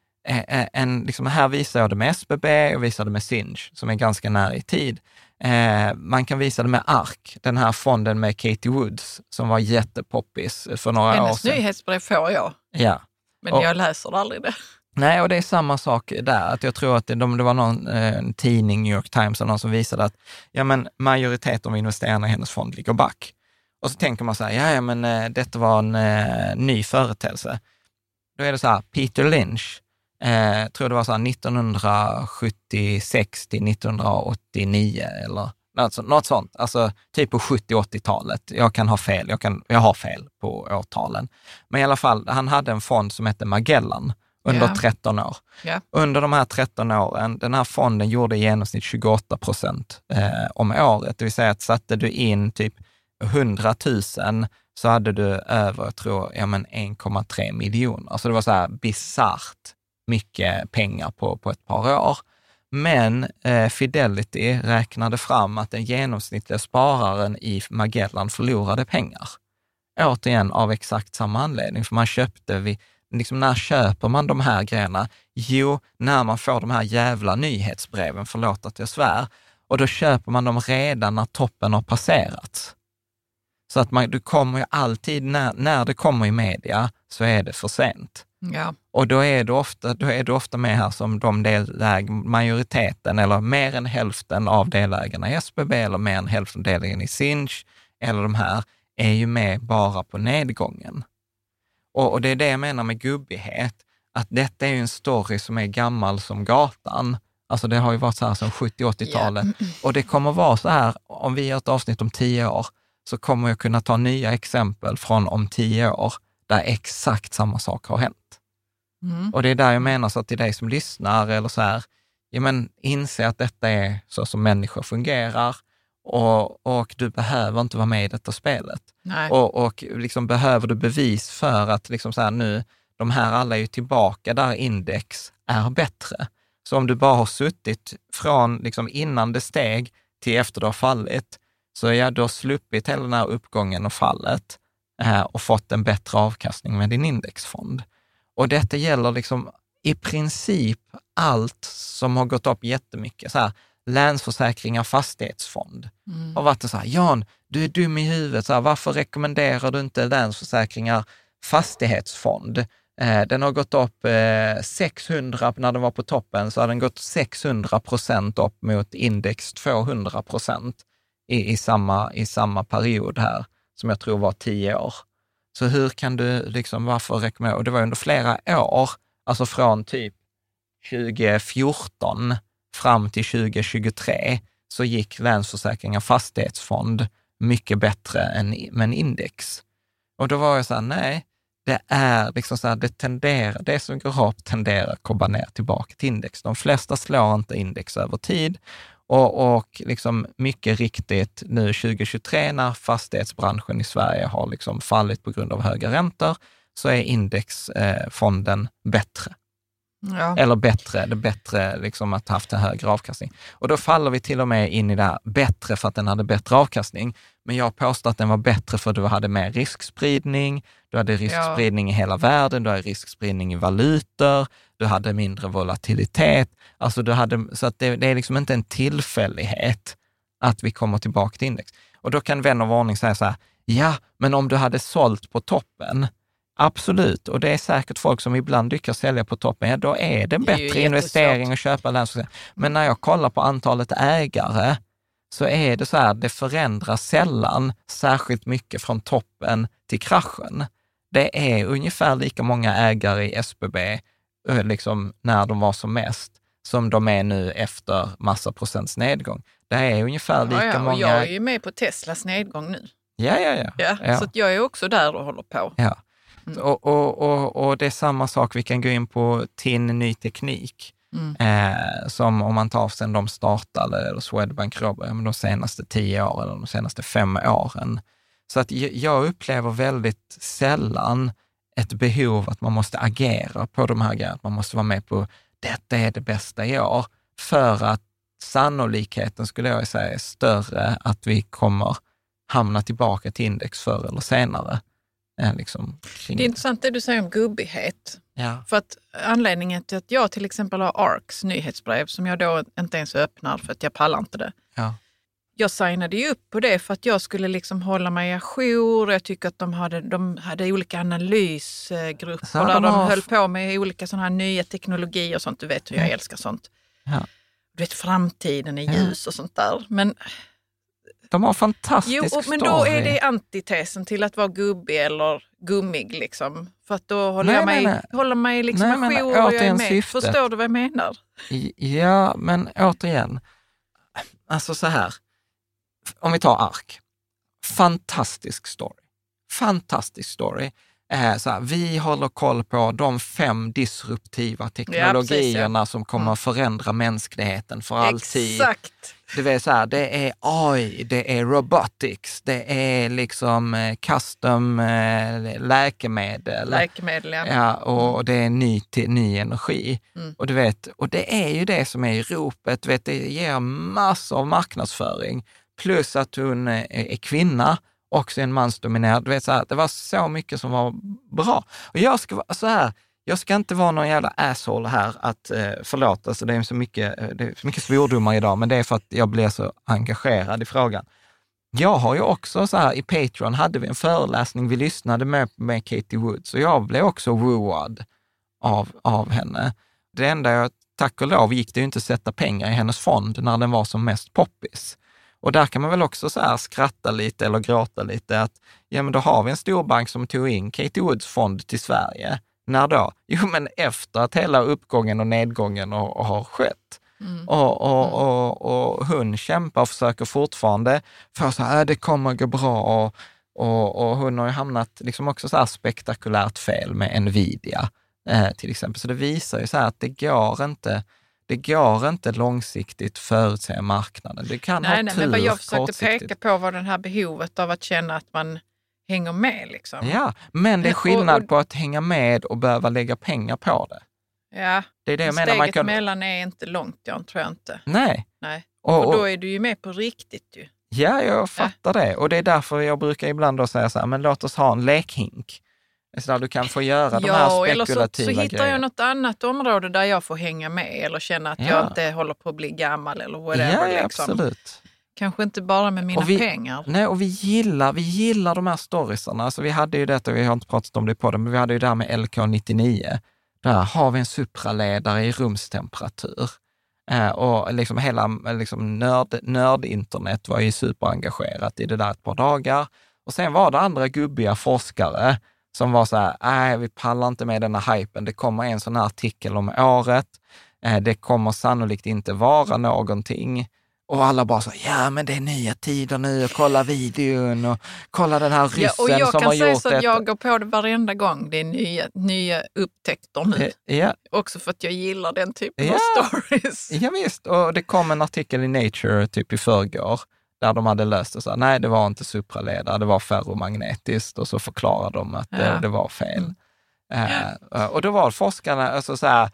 en, liksom, här visar jag det med SBB och visar det med Sinch, som är ganska nära i tid. Eh, man kan visa det med ARK, den här fonden med Katie Woods som var jättepoppis för några Hennes år sedan. Hennes nyhetsbrev får jag, ja. men och, jag läser aldrig det. Nej, och det är samma sak där. Att jag tror att det, det var någon eh, tidning, New York Times, eller någon som visade att ja, men majoriteten av investerarna i hennes fond ligger back. Och så tänker man så här, ja, ja men eh, detta var en eh, ny företeelse. Då är det så här, Peter Lynch, eh, tror det var så här 1976 till 1989 eller alltså, något sånt. Alltså typ på 70-80-talet. Jag kan ha fel, jag, kan, jag har fel på årtalen. Men i alla fall, han hade en fond som hette Magellan under yeah. 13 år. Yeah. Under de här 13 åren, den här fonden gjorde i genomsnitt 28 procent eh, om året. Det vill säga att satte du in typ 100 000 så hade du över, jag tror, ja 1,3 miljoner. Alltså det var så här bisarrt mycket pengar på, på ett par år. Men eh, Fidelity räknade fram att den genomsnittliga spararen i Magellan förlorade pengar. Återigen av exakt samma anledning, för man köpte vid, liksom när köper man de här grejerna? Jo, när man får de här jävla nyhetsbreven, förlåt att jag svär, och då köper man dem redan när toppen har passerats. Så att man, du kommer ju alltid, när, när det kommer i media, så är det för sent. Ja. Och då är, du ofta, då är du ofta med här som de deläg, majoriteten eller mer än hälften av delägarna i SBB eller mer än hälften av delägarna i Sinch eller de här är ju med bara på nedgången. Och, och det är det jag menar med gubbighet, att detta är ju en story som är gammal som gatan. Alltså det har ju varit så här sedan 70-80-talet yeah. och det kommer vara så här, om vi gör ett avsnitt om tio år, så kommer jag kunna ta nya exempel från om tio år där exakt samma sak har hänt. Mm. Och det är där jag menar, så att till dig som lyssnar eller så här, ja men inse att detta är så som människor fungerar och, och du behöver inte vara med i detta spelet. Nej. Och, och liksom behöver du bevis för att liksom så här, nu, de här alla är ju tillbaka där index är bättre. Så om du bara har suttit från liksom innan det steg till efter det har fallit, så ja, du har sluppit hela den här uppgången och fallet och fått en bättre avkastning med din indexfond. Och detta gäller liksom i princip allt som har gått upp jättemycket. Så här, Länsförsäkringar fastighetsfond. Mm. Har varit så här, Jan, du är dum i huvudet, så här, varför rekommenderar du inte Länsförsäkringar fastighetsfond? Eh, den har gått upp eh, 600, när den var på toppen, så har den gått 600 procent upp mot index 200 procent i, i, samma, i samma period här, som jag tror var tio år. Så hur kan du, liksom, varför rekommendera? Och det var under flera år, alltså från typ 2014 fram till 2023, så gick Länsförsäkringar fastighetsfond mycket bättre än med en index. Och då var jag så här, nej, det är liksom så här, det tenderar, det som går upp tenderar att komma ner tillbaka till index. De flesta slår inte index över tid och, och liksom mycket riktigt nu 2023 när fastighetsbranschen i Sverige har liksom fallit på grund av höga räntor, så är indexfonden eh, bättre. Ja. Eller bättre, det bättre liksom att ha haft en högre avkastning. Och då faller vi till och med in i det här bättre för att den hade bättre avkastning. Men jag påstår att den var bättre för att du hade mer riskspridning, du hade riskspridning ja. i hela världen, du hade riskspridning i valutor, du hade mindre volatilitet. Alltså du hade, så att det, det är liksom inte en tillfällighet att vi kommer tillbaka till index. Och då kan vän av ordning säga så här, ja, men om du hade sålt på toppen, Absolut, och det är säkert folk som ibland lyckas sälja på toppen. Ja, då är det en bättre investering att köpa länsförsäljning. Men när jag kollar på antalet ägare så är det så här, det förändras sällan särskilt mycket från toppen till kraschen. Det är ungefär lika många ägare i SBB eh, liksom när de var som mest som de är nu efter massa procents nedgång. Det är ungefär lika ja, ja, många... Jag är ju med på Teslas nedgång nu. Ja, ja, ja. ja, ja. Så jag är också där och håller på. Ja. Mm. Och, och, och, och, det är samma sak, vi kan gå in på TIN Ny Teknik, mm. eh, som om man tar sen de startade, eller Swedbank Robert, de senaste tio åren, eller de senaste fem åren. Så att jag upplever väldigt sällan ett behov att man måste agera på de här grejerna, att man måste vara med på detta är det bästa i år, för att sannolikheten skulle jag säga är större att vi kommer hamna tillbaka till index förr eller senare. Liksom det är intressant det du säger om gubbighet. Ja. För att anledningen till att jag till exempel har ARKs nyhetsbrev som jag då inte ens öppnar för att jag pallar inte det. Ja. Jag signade ju upp på det för att jag skulle liksom hålla mig ajour. Jag tycker att de hade, de hade olika analysgrupper Så där de, har... höll på med olika sådana här nya teknologier och sånt. Du vet hur jag älskar sånt. Ja. Du vet framtiden är ljus och sånt där. Men de har fantastisk jo, men story. då är det antitesen till att vara gubbig eller gummig. Liksom. För att då håller nej, jag mig, nej, nej. håller mig liksom nej, ajour och jag är med. Syftet. Förstår du vad jag menar? Ja, men återigen, alltså så här, om vi tar ARK. Fantastisk story. Fantastisk story. Eh, så här, vi håller koll på de fem disruptiva teknologierna ja, precis, ja. som kommer mm. att förändra mänskligheten för alltid. Exakt. Du vet så här, det är AI, det är robotics, det är liksom eh, custom eh, läkemedel. Läkemedel, ja. ja och det är ny, ny energi. Mm. Och du vet, och det är ju det som är i ropet, vet, det ger massor av marknadsföring. Plus att hon är kvinna, också en mansdominerad. Du vet, så här, det var så mycket som var bra. Och jag ska vara så här, jag ska inte vara någon jävla asshole här, att, eh, förlåt, alltså det, är så mycket, eh, det är så mycket svordomar idag, men det är för att jag blir så engagerad i frågan. Jag har ju också så här, i Patreon hade vi en föreläsning, vi lyssnade med, med Katie Woods och jag blev också wooad av, av henne. Det enda jag, tack och lov, gick det ju inte att sätta pengar i hennes fond när den var som mest poppis. Och där kan man väl också så här skratta lite eller gråta lite att, ja men då har vi en storbank som tog in Katie Woods fond till Sverige när då? Jo, men efter att hela uppgången och nedgången har, har skett. Mm. Och, och, mm. och, och, hon kämpar och försöker fortfarande för så här, äh, det kommer gå bra. Och, och, och hon har ju hamnat liksom också så här spektakulärt fel med Nvidia eh, till exempel. Så det visar ju så här att det går inte, det går inte långsiktigt förutse marknaden. Det kan nej, ha nej, tur men vad jag försökte peka på var det här behovet av att känna att man hänger med. Liksom. Ja, men det är skillnad och, och, på att hänga med och behöva lägga pengar på det. Ja, det är det jag menar. steget man kan... mellan är inte långt, jag tror jag inte. Nej. Nej. Och, och, då är du ju med på riktigt ju. Ja, jag fattar ja. det. Och det är därför jag brukar ibland då säga så här, men låt oss ha en lekhink. Så där du kan få göra ja, de här spekulativa eller så, så hittar grejer. jag något annat område där jag får hänga med eller känna att ja. jag inte håller på att bli gammal eller whatever. Ja, liksom. absolut. Kanske inte bara med mina vi, pengar. Nej, och vi gillar, vi gillar de här storiesarna. Alltså vi hade ju detta, vi har inte pratat om det på det, men vi hade ju det här med LK99. Där har vi en supraledare i rumstemperatur. Eh, och liksom hela liksom nörd, nördinternet var ju superengagerat i det där ett par dagar. Och sen var det andra gubbiga forskare som var så här, nej, vi pallar inte med denna hypen. Det kommer en sån här artikel om året. Eh, det kommer sannolikt inte vara någonting. Och alla bara så, ja men det är nya tider nu och kolla videon och kolla den här ryssen Ja, och jag som kan har säga gjort så det. att jag går på det varenda gång det är nya, nya upptäckter nu. Ja, Också för att jag gillar den typen Ja. av stories. ja, visst, och det kom en artikel i Nature typ i förrgår där de hade löst det så här, nej det var inte supraledare, det var ferromagnetiskt och så förklarade de att det, Ja. det var fel. Eh, och då var forskarna, alltså så här,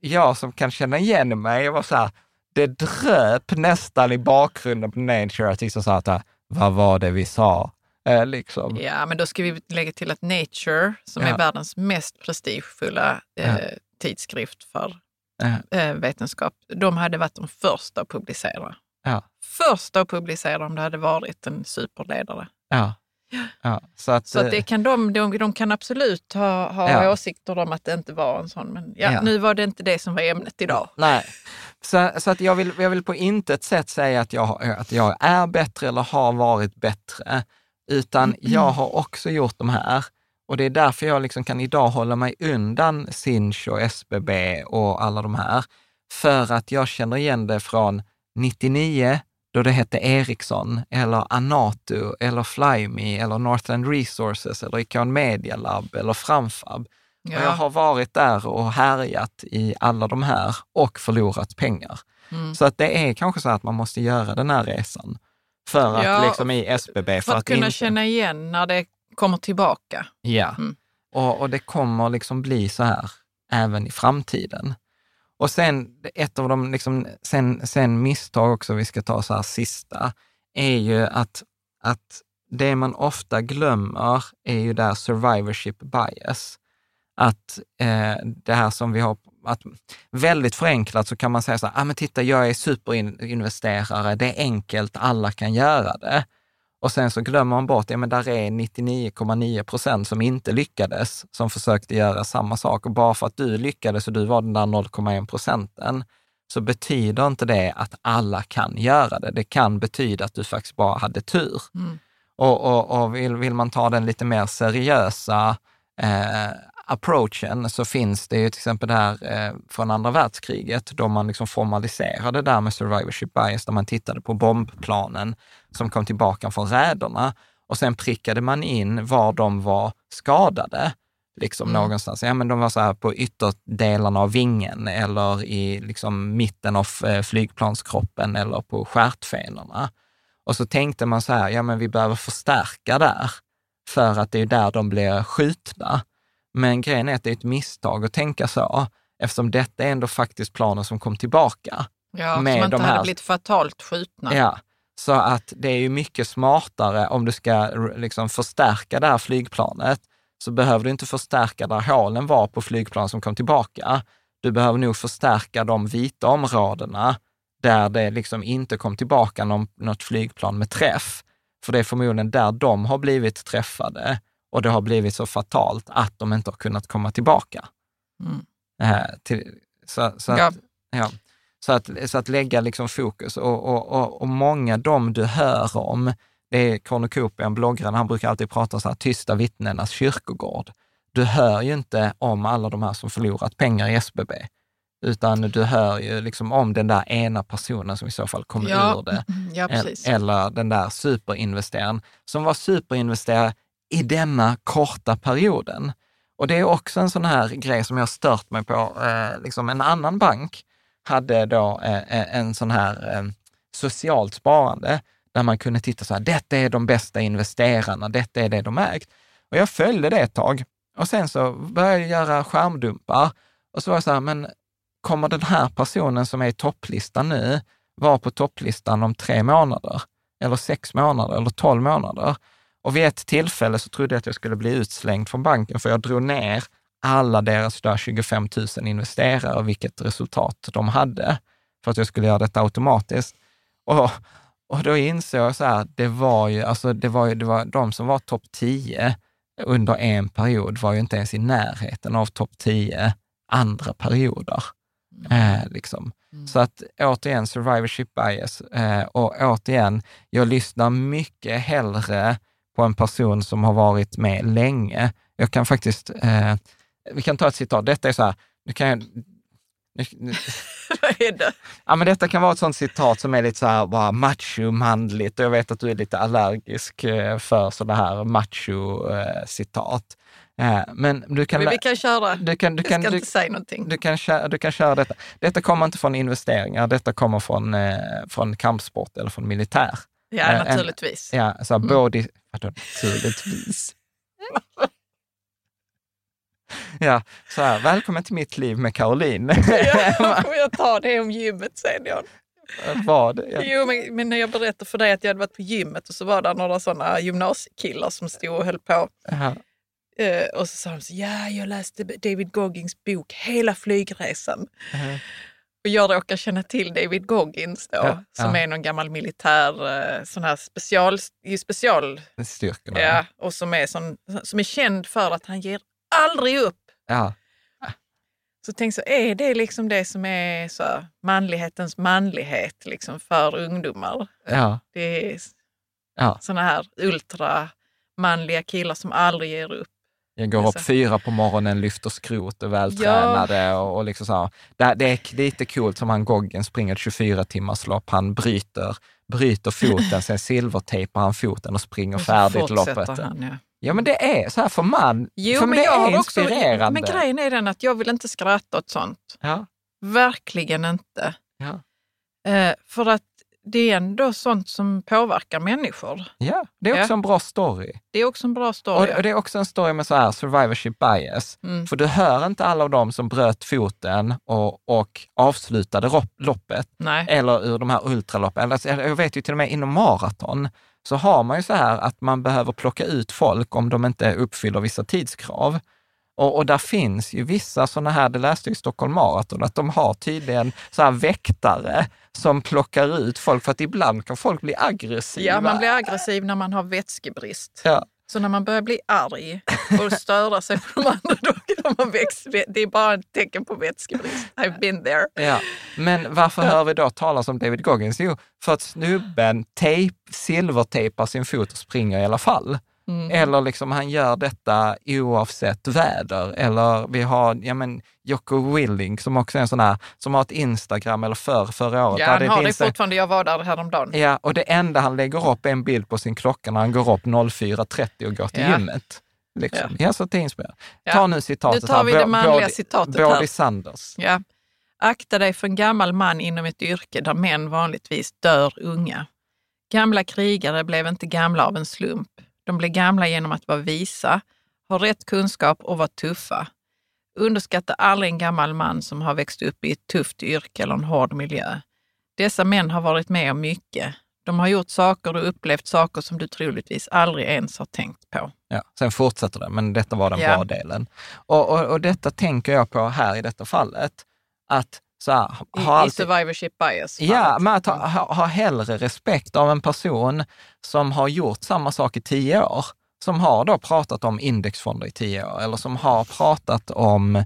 jag som kan känna igen mig, jag var så här, det dröp nästan i bakgrunden på Nature att liksom sa att, äh, vad var det vi sa? Eh, liksom. Ja, men då ska vi lägga till att Nature, som Ja. är världens mest prestigefulla eh, Ja. tidskrift för Ja. eh, vetenskap, de hade varit de första att publicera. Första att publicera om det hade varit en superledare. Ja. Så att, Så att eh, det kan de, de, de kan absolut ha, ha Ja. åsikter om att det inte var en sån, men ja, Ja. nu var det inte det som var ämnet idag. Nej, så, så att jag, vill, jag vill på intet sätt säga att jag, att jag är bättre eller har varit bättre, utan jag har också gjort de här. Och det är därför jag liksom kan idag hålla mig undan Sinch och SBB och alla de här. För att jag känner igen det från 99, då det hette Ericsson, eller Anato, eller Flyme, eller Northland Resources, eller Icon Media Lab, eller Framfab. Och jag har varit där och härjat i alla de här och förlorat pengar. Mm. Så att det är kanske så att man måste göra den här resan för att Ja, liksom i SBB. För att kunna inte- känna igen när det kommer tillbaka. Ja, Mm. och, och det kommer liksom bli så här även i framtiden. Och sen ett av de liksom, sen, sen misstag också, vi ska ta så här sista, är ju att, att det man ofta glömmer är ju där survivorship bias. Att eh, det här som vi har, att väldigt förenklat så kan man säga så här, ah, men titta jag är superinvesterare, det är enkelt, alla kan göra det. Och sen så glömmer man bort, ja men där är 99,9 procent som inte lyckades, som försökte göra samma sak. Och bara för att du lyckades och du var den där 0,1 procenten, så betyder inte det att alla kan göra det. Det kan betyda att du faktiskt bara hade tur. Mm. Och, och, och vill, vill man ta den lite mer seriösa eh, approachen så finns det ju till exempel det här eh, från andra världskriget då man liksom formaliserade det där med survivorship bias, där man tittade på bombplanen som kom tillbaka från räderna och sen prickade man in var de var skadade. Liksom Mm. någonstans. Ja, men de var så här på ytterdelarna av vingen eller i liksom mitten av eh, flygplanskroppen eller på stjärtfenorna. Och så tänkte man så här, ja men vi behöver förstärka där, för att det är där de blir skjutna. Men grejen är att det är ett misstag att tänka så, eftersom detta är ändå faktiskt planer som kom tillbaka. Ja, Med som inte de hade här- blivit fatalt skjutna. Ja, så att det är ju mycket smartare om du ska liksom förstärka det här flygplanet, så behöver du inte förstärka där hålen var på flygplan som kom tillbaka. Du behöver nog förstärka de vita områdena där det liksom inte kom tillbaka någon, något flygplan med träff. För det är förmodligen där de har blivit träffade och det har blivit så fatalt att de inte har kunnat komma tillbaka. Mm. Eh, till, så, så, att, Ja. ja. så, att, så att lägga liksom fokus och, och, och, och många de du hör om, det är Kornukopian, bloggaren, han brukar alltid prata så här, tysta vittnenas kyrkogård. Du hör ju inte om alla de här som förlorat pengar i SBB, utan du hör ju liksom om den där ena personen som i så fall kom Ja, ur det. ja precis. Eller den där superinvesteraren som var superinvesterare i denna korta perioden. Och det är också en sån här grej som jag stört mig på. Eh, liksom en annan bank hade då eh, eh, en sån här eh, socialt sparande där man kunde titta så här, detta är de bästa investerarna, detta är det de ägt. Och jag följde det ett tag och sen så började jag göra skärmdumpar och så var jag så här, men kommer den här personen som är i topplistan nu vara på topplistan om tre månader? Eller sex månader eller tolv månader? Och vid ett tillfälle så trodde jag att jag skulle bli utslängd från banken, för jag drog ner alla deras där 25 000 investerare och vilket resultat de hade, för att jag skulle göra detta automatiskt. Och, och då insåg jag så här, det var ju, alltså det var ju, det var de som var topp 10 under en period var ju inte ens i närheten av topp 10 andra perioder. Eh, liksom. Så att återigen, survivorship bias. Eh, och återigen, jag lyssnar mycket hellre på en person som har varit med länge. Jag kan faktiskt, eh, vi kan ta ett citat, detta är så här, nu kan jag, Nu- nu- Vad är det? Ja, men detta kan vara ett sånt citat som är lite så här bara macho-manligt och jag vet att du är lite allergisk eh, för sådana här macho-citat. Eh, Men du kan, Men vi kan köra. du kan, du Jag kan, ska du, inte säga någonting. du kan, köra, du kan köra detta. Detta kommer inte från investeringar, detta kommer från, eh, från kampsport eller från militär. ja, eh, en- naturligtvis. Ja, så Mm. både, vadå, naturligtvis. Ja, så här, välkommen till mitt liv med Caroline. Ja, jag ta det om gymmet sen? John? Vad? Ja. Jo, men, men när jag berättade för dig att jag hade varit på gymmet och så var det några sådana gymnasiekillar som stod och höll på. Ja. Eh, och så sa de så, ja, jag läste David Goggins bok hela flygresan. Mhm. Och jag råkar känna till David Goggins då, Ja, som ja. är någon gammal militär, eh, sån här special, special, Styrkorna. ja, och som är, sån, som är känd för att han ger aldrig upp. Ja. Så tänk så, är det liksom det som är så, här, manlighetens manlighet liksom för ungdomar? Ja. Det är Ja. såna här ultramanliga killar som aldrig ger upp. Jag går upp Alltså. fyra på morgonen, lyfter skrot, är vältränade och, och liksom så. här. Det, det är lite coolt som han Goggen springer ett 24 timmars lopp. Han bryter, bryter foten, sen silvertejpar han foten och springer Och färdigt loppet. Han, ja. Ja, men det är så här för man. Jo, för men det jag är också, inspirerande. men grejen är den att jag vill inte skratta åt sånt. Ja, Verkligen inte. ja, Eh, för att det är ändå sånt som påverkar människor. ja, det är också Ja. en bra story. Det är också en bra story. och det är också en story med så här survivorship bias. Mm. För du hör inte alla av dem som bröt foten och, och avslutade loppet Nej. eller ur de här ultraloppen. Eller, jag vet ju till och med inom maraton så har man ju så här att man behöver plocka ut folk om de inte uppfyller vissa tidskrav. Och, och där finns ju vissa sådana här, det läste jag i Stockholm Marathon, att de har tydligen så här väktare som plockar ut folk, för att ibland kan folk bli aggressiva. Ja, man blir aggressiv när man har vätskebrist. Ja. Så när man börjar bli arg och störa sig på de andra, då kan man väx, det är bara ett tecken på vätskebrist. I've been there. Ja, men varför hör vi då talas om David Goggins? Jo, för att snubben tejp, silvertejpar sin fot och springer i alla fall. Mm. Eller liksom han gör detta oavsett väder. Eller vi har, ja men Jocko Willing som också är en sån här, som har ett Instagram eller för, förra året. Ja, han har det finns en- fortfarande. Jag var där häromdagen. Ja, och det enda han lägger upp är en bild på sin klocka när han går upp 04.30 och går till Ja. gymmet. Liksom. Ja. så det är inspirerande. Ja. Ta nu citatet Nu tar vi här. det manliga Bodie- citatet Bodie här. Sanders. Ja. Akta dig för en gammal man inom ett yrke där män vanligtvis dör unga. Gamla krigare blev inte gamla av en slump. De blev gamla genom att vara visa, ha rätt kunskap och vara tuffa. Underskatta aldrig en gammal man som har växt upp i ett tufft yrke eller en hård miljö. Dessa män har varit med om mycket. De har gjort saker och upplevt saker som du troligtvis aldrig ens har tänkt på. Ja, sen fortsätter det, men detta var den Ja. bra delen. Och, och, och detta tänker jag på här i detta fallet, att så här, I, ha i alltid, survivorship bias. Ja, men att ha, ha, ha hellre respekt av en person som har gjort samma sak i tio år, som har då pratat om indexfonder i tio år, eller som har pratat om eh,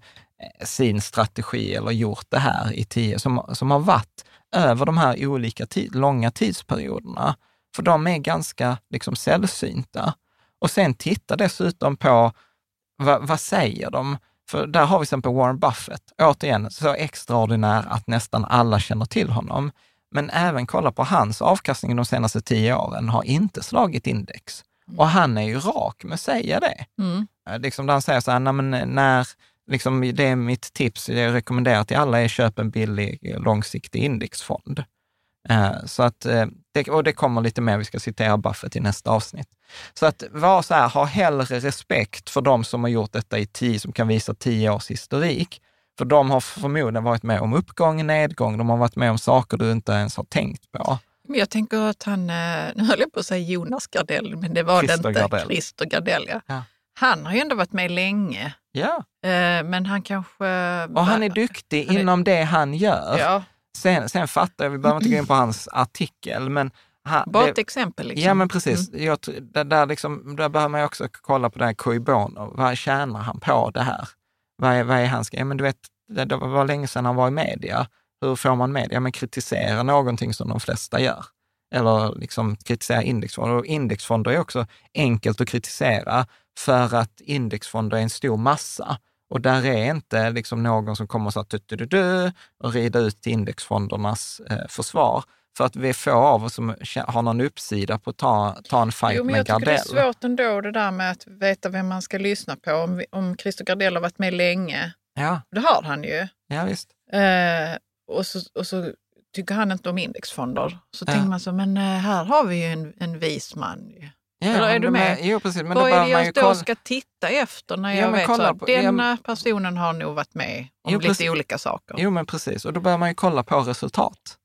sin strategi eller gjort det här i tio, som, som har varit över de här olika tid, långa tidsperioderna. För de är ganska liksom sällsynta. Och sen titta dessutom på vad, vad säger de? För där har vi till exempel Warren Buffett, återigen så extraordinär att nästan alla känner till honom. Men även kolla på hans avkastning de senaste tio åren har inte slagit index. Och han är ju rak med att säga det. Mm. Eh, Liksom där han säger så här, "Nej, men när, liksom, det är mitt tips, jag rekommenderar till alla är köp en billig eh, långsiktig indexfond. Eh, Så att, eh, det, och det kommer lite mer, vi ska citera Buffett i nästa avsnitt. Så att vara så här, ha hellre respekt för de som har gjort detta i tio, som kan visa tio års historik. För de har förmodligen varit med om uppgång, nedgång, de har varit med om saker du inte ens har tänkt på. Men jag tänker att han, eh, nu höll jag på att säga Jonas Gardell, men det var Christer det inte. Gardell. Christer Gardell, ja. Ja. Han har ju ändå varit med länge, Ja, eh, men han kanske... och han är duktig Han är- inom det han gör. Ja, Sen, sen fattar jag, vi behöver inte gå in på hans artikel, men... Han, bara det- ett exempel. Liksom. Ja, men precis. Jag, tror- där, där, liksom, där behöver man ju också kolla på det här Koibono. Vad tjänar han på det här? Vad är, vad är hans ja, men du vet, det, det var länge sedan han var i media. Hur får man media? Men kritisera någonting som de flesta gör. Eller liksom kritisera indexfonder. Och indexfonder är också enkelt att kritisera för att indexfonder är en stor massa. Och där är inte liksom någon som kommer så här, och rida ut till indexfondernas eh, försvar. För att vi är få av oss som har någon uppsida på att ta, ta en fight jo, men med jag Gardell. Jag tycker det är svårt ändå det där med att veta vem man ska lyssna på. Om, om Christer Gardell har varit med länge, ja. det har han ju. Ja, visst. Eh, och, så, och så tycker han inte om indexfonder. Så ja. tänker man så, men eh, här har vi ju en, en vis man. Ja, Eller är du med? med? Jo, precis. Men Vad är det jag då kolla... ska titta efter när Ja, jag vet att på- denna ja, personen har nog varit med om Jo, lite precis. olika saker? Jo, men precis. Och då börjar man ju kolla på resultat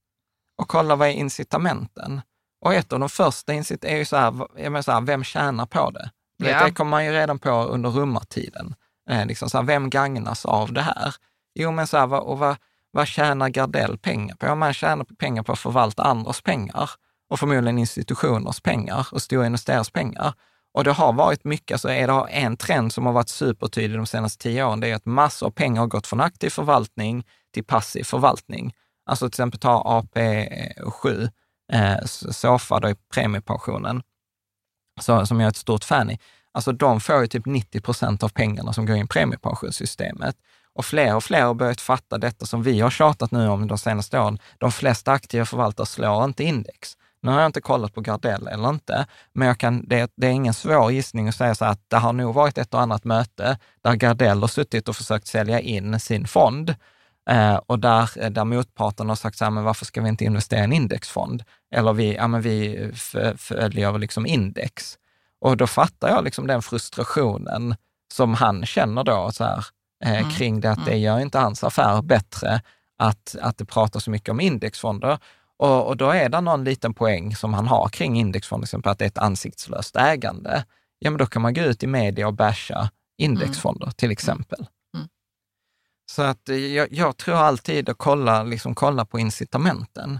och kolla vad är incitamenten. Och ett av de första incit är ju så här, jag menar så här vem tjänar på det? Ja. Det kommer man ju redan på under rummartiden. Eh, liksom så här, vem gagnas av det här? Jo, men så här, och vad, vad tjänar Gardell pengar på? Ja, man tjänar pengar på att förvalta andras pengar och förmodligen institutioners pengar och stora investerares pengar. Och det har varit mycket, alltså är det en trend som har varit supertydlig de senaste tio åren, det är att massor av pengar har gått från aktiv förvaltning till passiv förvaltning. Alltså till exempel ta AP7, eh, SOFA då i premiepensionen, så, som jag är ett stort fan i. Alltså de får ju typ 90 procent av pengarna som går in i premiepensionssystemet. Och fler och fler har börjat fatta detta som vi har tjatat nu om de senaste åren. De flesta aktiva förvaltare slår inte index. Nu har jag inte kollat på Gardell eller inte, men jag kan, det, det är ingen svår gissning att säga så att det har nog varit ett och annat möte där Gardell har suttit och försökt sälja in sin fond eh, och där, där motparten har sagt så här, men varför ska vi inte investera i en indexfond? Eller vi, ja, men vi följer liksom index. Och då fattar jag liksom den frustrationen som han känner då så här, eh, Mm. kring det, att det gör inte hans affär bättre att, att det pratas så mycket om indexfonder. Och, och då är det någon liten poäng som han har kring indexfonder, till exempel att det är ett ansiktslöst ägande. Ja, men då kan man gå ut i media och basha indexfonder till exempel. Mm. Så att eh, jag, jag tror alltid att kolla, liksom, kolla på incitamenten.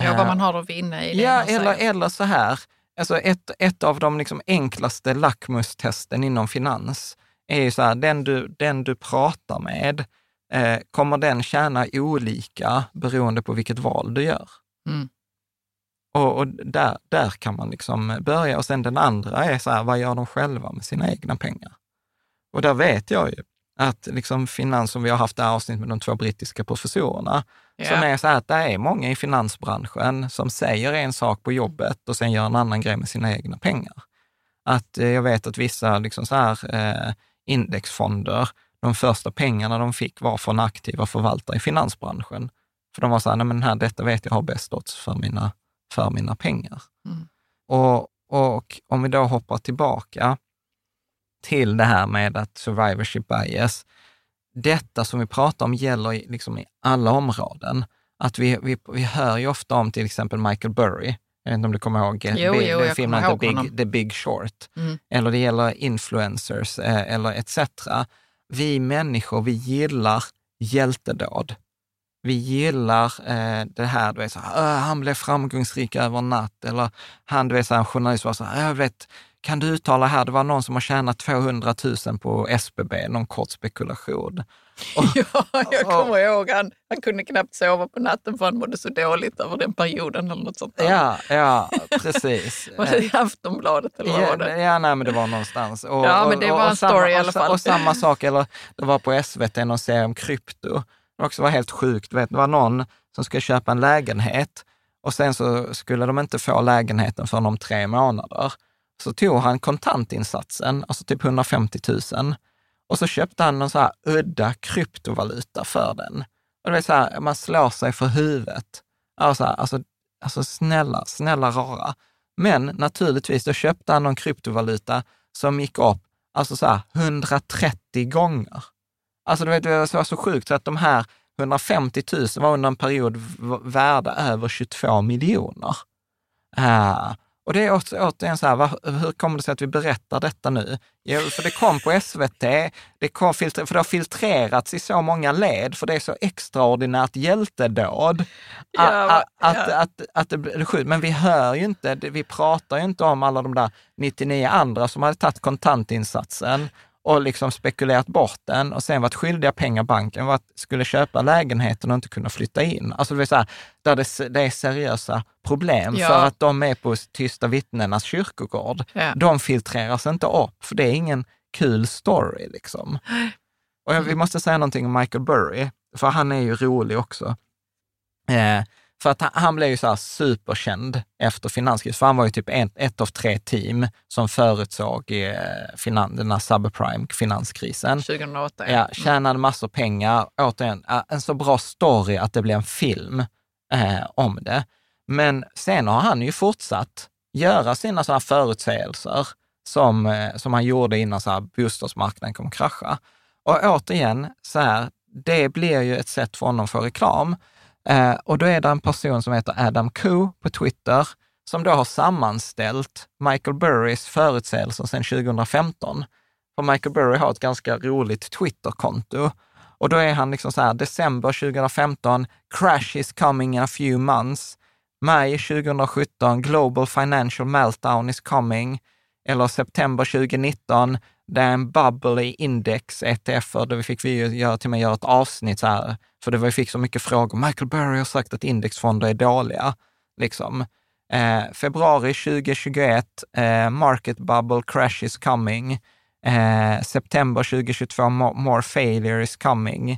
Ja, vad man har att vinna i det Ja, eller, eller så här. Alltså ett, ett av de liksom enklaste lackmustesten inom finans är ju så här, den du, den du pratar med, eh, kommer den tjäna olika beroende på vilket val du gör? Mm. Och, och där, där kan man liksom börja. Och sen den andra är så här, vad gör de själva med sina egna pengar? Och där vet jag ju att liksom finans, som vi har haft det här avsnittet med de två brittiska professorerna, Ja. som är så här att det är många i finansbranschen som säger en sak på jobbet och sen gör en annan grej med sina egna pengar. Att eh, jag vet att vissa liksom så här, eh, indexfonder, de första pengarna de fick var från aktiva förvaltare i finansbranschen. För de var så här, nej men här, detta vet jag har bäst odds för mina, för mina pengar. Mm. Och, och om vi då hoppar tillbaka till det här med att survivorship bias, detta som vi pratar om gäller liksom i alla områden. Att vi, vi, vi hör ju ofta om till exempel Michael Burry, jag vet inte om du kommer ihåg, Jo, Big- jo, filmen ihåg Big, honom. The Big Short. Mm. Eller det gäller influencers eh, eller etc. Vi människor, vi gillar hjältedåd. Vi gillar eh, det här, du vet, så här, "Åh, han blev framgångsrik över en natt. Eller han, du vet, så här, en journalist var så här, jag vet, kan du uttala här, det var någon som har tjänat 200 000 på SBB, någon kort spekulation. Och, Ja, jag och- kommer ihåg. Han, han kunde knappt sova på natten för han mådde så dåligt över den perioden eller något sånt. där. ja, ja, precis. Var det i Aftonbladet eller vad Ja, var det? ja, nej, men det var någonstans. Och, Ja, men det var en samma, story i alla och, fall. Och samma sak, eller det var på SVT någon serie om krypto. Det också var helt sjukt. Vet, det var någon som skulle köpa en lägenhet och sen så skulle de inte få lägenheten förrän om tre månader. Så tog han kontantinsatsen, alltså typ 150 000, och så köpte han någon så här udda kryptovaluta för den. Och det är så här, man slår sig för huvudet. Alltså, alltså, alltså snälla, snälla rara. Men naturligtvis, då köpte han någon kryptovaluta som gick upp alltså så här, 130 gånger. Alltså du vet, det var så sjukt så att de här 150 000 var under en period värda över 22 miljoner. Ah, och det är åter- återigen så här, va, hur kommer det sig att vi berättar detta nu? Jo, för det kom på SVT, det kom filtre, för det har filtrerats i så många led, för det är så extraordinärt hjältedåd. Ja, att, va- att, ja. att, att det blir sjukt. Men vi hör ju inte, vi pratar ju inte om alla de där 99 andra som hade tagit kontantinsatsen och liksom spekulerat bort den och sen varit skyldiga pengar banken, var att skulle köpa lägenheten och inte kunna flytta in. Alltså det är så här, där det, det är seriösa problem Ja. för att de är på tysta vittnenas kyrkogård. Ja. De filtreras inte upp, för det är ingen kul story liksom. Och jag, vi måste säga någonting om Michael Burry, för han är ju rolig också. Eh, för att han, blev ju så här superkänd efter finanskrisen, för han var ju typ ett, ett av tre team som förutsåg eh, finan, den här subprime-finanskrisen. 2008. Ja, tjänade massor pengar. Återigen, en så bra story att det blev en film eh, om det. Men sen har han ju fortsatt göra sina sådana förutsägelser som, eh, som han gjorde innan så här bostadsmarknaden kommer krascha. Och återigen, så här, det blir ju ett sätt för honom att få reklam. Eh, och då är det en person som heter Adam Koo på Twitter, som då har sammanställt Michael Burrys förutsägelser sedan 2015. För Michael Burry har ett ganska roligt Twitterkonto. Och då är han liksom så här, december 2015, crash is coming in a few months. Maj 2017, global financial meltdown is coming. Eller september 2019, det är en bubble i index ETF, Då fick vi göra, till och med göra ett avsnitt så här, för det var, vi fick så mycket frågor. Michael Burry har sagt att indexfonder är dåliga. Liksom. Eh, februari 2021, eh, market bubble crash is coming. Eh, september 2022, more, more failure is coming.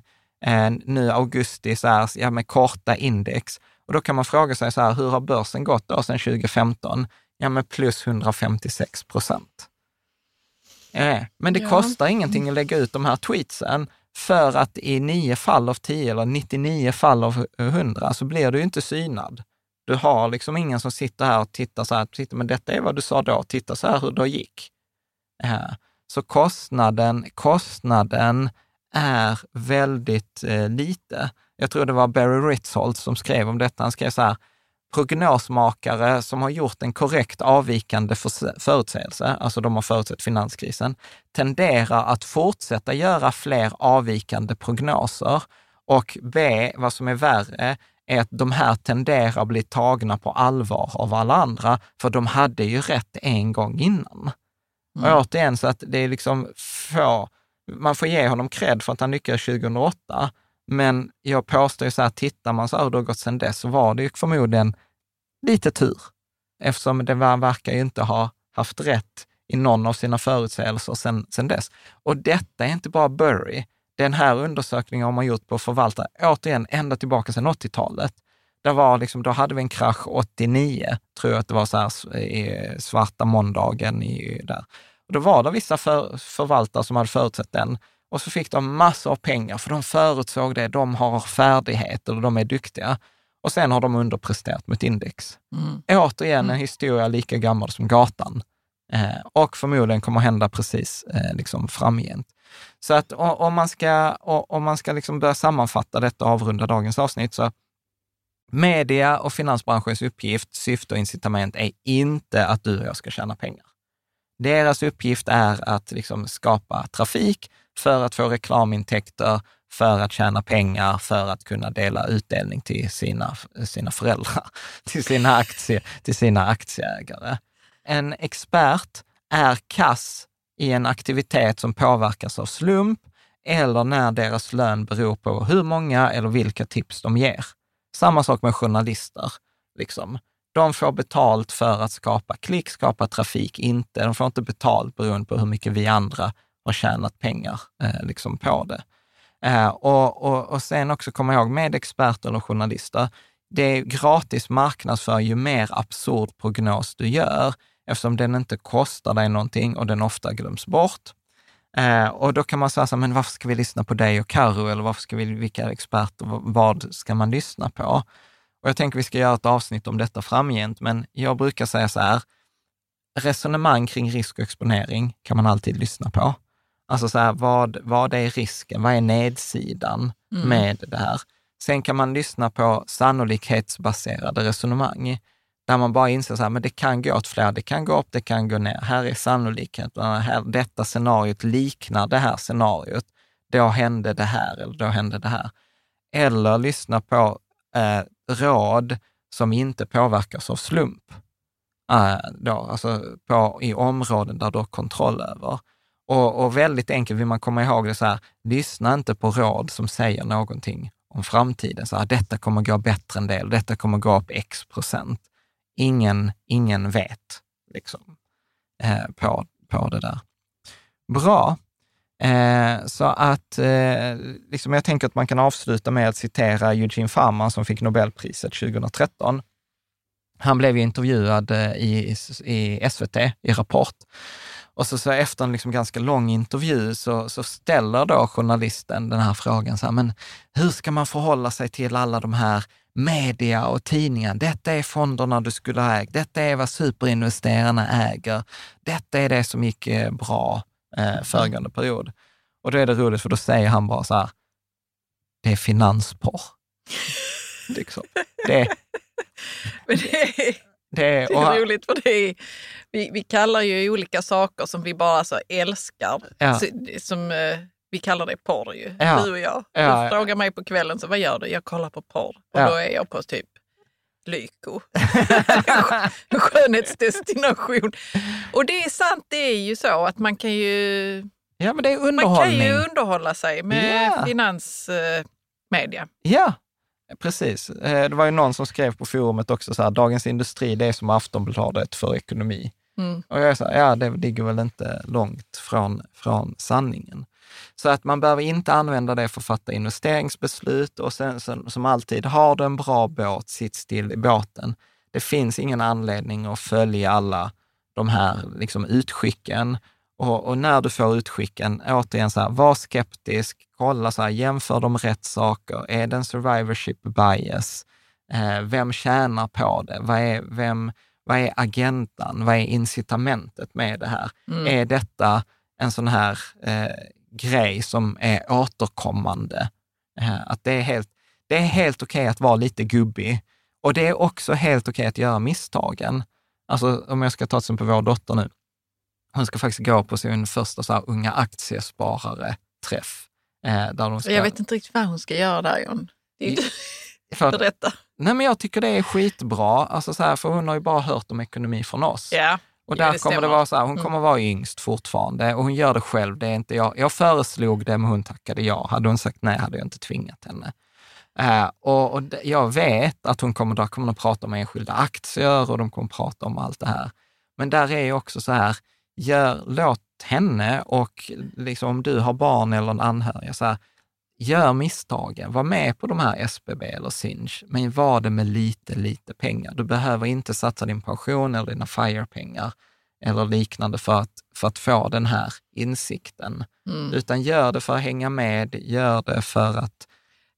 Eh, nu augusti, så här, ja, med korta index. Och då kan man fråga sig, så här, hur har börsen gått då sedan 2015? Ja, med plus 156 procent. Eh, men det Ja. kostar ingenting att lägga ut de här tweetsen, för att i nio fall av tio eller 99 fall av 100 så blir du inte synad. Du har liksom ingen som sitter här och tittar så här, titta, men detta är vad du sa då, titta så här hur det gick. Eh, så kostnaden, kostnaden är väldigt eh, lite. Jag tror det var Barry Ritholtz som skrev om detta. Han skrev så här, prognosmakare som har gjort en korrekt avvikande förutsägelse, alltså de har förutsett finanskrisen, tenderar att fortsätta göra fler avvikande prognoser. Och B, vad som är värre, är att de här tenderar att bli tagna på allvar av alla andra, för de hade ju rätt en gång innan. Och återigen, så att det är liksom få, man får ge honom cred för att han lyckades 2008, men jag påstår ju så här, tittar man så här hur det har gått sedan dess, så var det ju förmodligen lite tur. Eftersom det var- verkar ju inte ha haft rätt i någon av sina förutsägelser sedan, sedan dess. Och detta är inte bara Burry. Den här undersökningen har man gjort på förvaltare, återigen ända tillbaka sedan 80-talet. Det var liksom, då hade vi en krasch 89, tror jag att det var så här i svarta måndagen i, där. Och då var det vissa för, förvaltare som hade förutsett den och så fick de massor av pengar för de förutsåg det, de har färdigheter och de är duktiga. Och sen har de underpresterat mot index. Mm. Återigen en historia lika gammal som gatan. Eh, och förmodligen kommer hända precis eh, liksom framgent. Så att om man ska, om man ska liksom börja sammanfatta detta och avrunda dagens avsnitt, så media och finansbranschens uppgift, syfte och incitament är inte att du och jag ska tjäna pengar. Deras uppgift är att liksom skapa trafik för att få reklamintäkter, för att tjäna pengar, för att kunna dela utdelning till sina, sina föräldrar, till sina, aktie, till sina aktieägare. En expert är kass i en aktivitet som påverkas av slump eller när deras lön beror på hur många eller vilka tips de ger. Samma sak med journalister. Liksom. De får betalt för att skapa klick, skapa trafik, inte. De får inte betalt beroende på hur mycket vi andra har tjänat pengar eh, liksom på det. Eh, och, och, och sen också komma ihåg med experter eller journalister, det är gratis marknadsför ju mer absurd prognos du gör, eftersom den inte kostar dig någonting och den ofta glöms bort. Eh, och då kan man säga så här, men varför ska vi lyssna på dig och Karo eller varför ska vi, vilka experter, vad ska man lyssna på? Och jag tänker vi ska göra ett avsnitt om detta framgent, men jag brukar säga så här, resonemang kring risk och exponering kan man alltid lyssna på. Alltså så här, vad, vad är risken? Vad är nedsidan med det här? Sen kan man lyssna på sannolikhetsbaserade resonemang, där man bara inser så här, men det kan gå åt fler, det kan gå upp, det kan gå ner. Här är sannolikheten, här, detta scenariot liknar det här scenariot. Då hände det här eller då hände det här. Eller lyssna på eh, råd som inte påverkas av slump. Eh, då, alltså på, i områden där du har kontroll över. Och, och väldigt enkelt vill man komma ihåg det så här, lyssna inte på råd som säger någonting om framtiden. Så här, detta kommer gå bättre en del, detta kommer gå upp x procent. Ingen, ingen vet liksom, eh, på, på det där. Bra. Eh, så att eh, liksom jag tänker att man kan avsluta med att citera Eugene Farman som fick Nobelpriset 2013. Han blev ju intervjuad eh, i, i SVT, i Rapport. Och så, så efter en liksom ganska lång intervju så, så ställer då journalisten den här frågan, så här, men hur ska man förhålla sig till alla de här media och tidningar. Detta är fonderna du skulle ha ägt. Detta är vad superinvesterarna äger. Detta är det som gick eh, bra eh, föregående period. Och då är det roligt för då säger han bara så här, det är finansporr. liksom. det, Men det är, det är, det är roligt för det är, vi, vi kallar ju olika saker som vi bara så älskar, Ja. så, som eh, vi kallar det porr ju, Ja. du och jag. Ja. Du frågar mig på kvällen, så vad gör du? Jag kollar på porr. Och Ja. då är jag på typ Lyko. Skönhetsdestination. Och det är sant, det är ju så att man kan ju, ja, men det är man kan underhållning. ju underhålla sig med Ja. finansmedia. Ja, precis. Eh, Det var ju någon som skrev på forumet också så här, Dagens Industri, det är som Aftonbladet för ekonomi. Mm. Och jag är så här, ja, det ligger väl inte långt från, från sanningen. Så att man behöver inte använda det för att fatta investeringsbeslut och sen, sen, som alltid, har du en bra båt, sitt still i båten. Det finns ingen anledning att följa alla de här liksom, utskicken. Och, och när du får utskicken, återigen, så här, var skeptisk, kolla, så här, jämför de rätt saker. Är det en survivorship bias? Eh, vem tjänar på det? Vad är, vem, vad är agendan? Vad är incitamentet med det här? Är detta en sån här eh, grej som är återkommande? Eh, att det är helt, det är helt okej att vara lite gubbig och det är också helt okej att göra misstagen. Alltså om jag ska ta till exempel vår dotter nu. Hon ska faktiskt gå på sin första så här, unga aktiesparare-träff. Eh, ska, Jag vet inte riktigt vad hon ska göra där John. Det är ju för Berätta. Nej, men jag tycker det är skitbra, alltså så här, för hon har ju bara hört om ekonomi från oss. Ja, Och ja, där det kommer det vara så här, hon Mm. kommer vara yngst fortfarande och hon gör det själv, det är inte jag. Jag föreslog det, men hon tackade ja. Hade hon sagt nej hade jag inte tvingat henne. Eh, och, och det- jag vet att hon kommer, där kommer att prata om enskilda aktier och de kommer att prata om allt det här. Men där är ju också så här, gör, låt henne och liksom om du har barn eller en anhörig, så här, gör misstagen. Var med på de här SBB eller Sinch, men var det med lite, lite pengar. Du behöver inte satsa din pension eller dina FIRE-pengar eller liknande för att, för att få den här insikten. Mm. Utan gör det för att hänga med, gör det för att...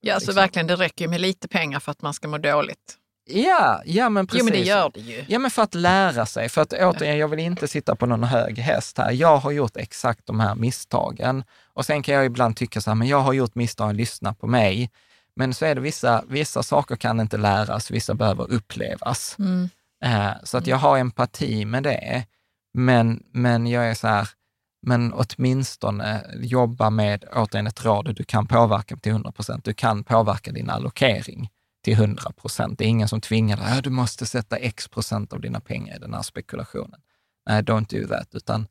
Ja, alltså liksom- verkligen, det räcker ju med lite pengar för att man ska må dåligt. Ja, ja men precis. Jo, men det gör det ju. Ja, men för att lära sig. För att återigen, jag vill inte sitta på någon hög häst här. Jag har gjort exakt de här misstagen. Och sen kan jag ibland tycka så här, men jag har gjort misstag, lyssna på mig. Men så är det vissa, vissa saker kan inte läras, vissa behöver upplevas. Mm. Eh, så att jag har empati med det. Men, men jag är så här, men åtminstone jobba med, återigen ett råd, du kan påverka till 100 procent. Du kan påverka din allokering till 100 procent. Det är ingen som tvingar dig, du måste sätta x procent av dina pengar i den här spekulationen. Nej, don't do that, utan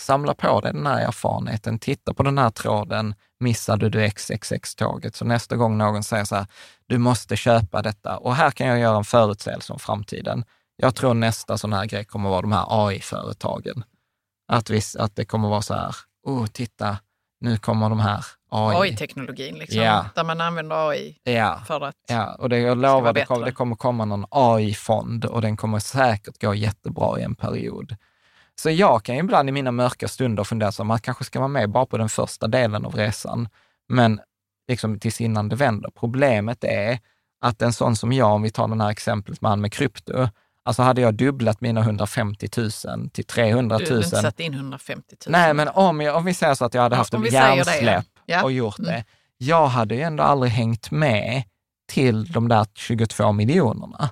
samla på dig den här erfarenheten, titta på den här tråden, missade du XXX-tåget, så nästa gång någon säger så här, du måste köpa detta. Och här kan jag göra en förutsägelse om framtiden. Jag tror nästa sån här grej kommer vara de här AI-företagen. Att, vi, att det kommer vara så här, oh, titta, nu kommer de här AI. AI-teknologin, liksom, Ja. där man använder AI Ja, för att... ja, och det, jag lovar, det bättre. det kommer komma någon AI-fond och den kommer säkert gå jättebra i en period. Så jag kan ju ibland i mina mörka stunder fundera så att man kanske ska vara med bara på den första delen av resan, men liksom tills innan det vänder. Problemet är att en sån som jag, om vi tar det här exemplet med han med krypto, alltså hade jag dubblat mina 150 000 till 300 Du 000. har inte satt in 150 000. Nej, men om, jag, om vi säger så att jag hade haft ja. hjärnsläpp Ja. och gjort Mm. det. Jag hade ju ändå aldrig hängt med till de där 22 miljonerna.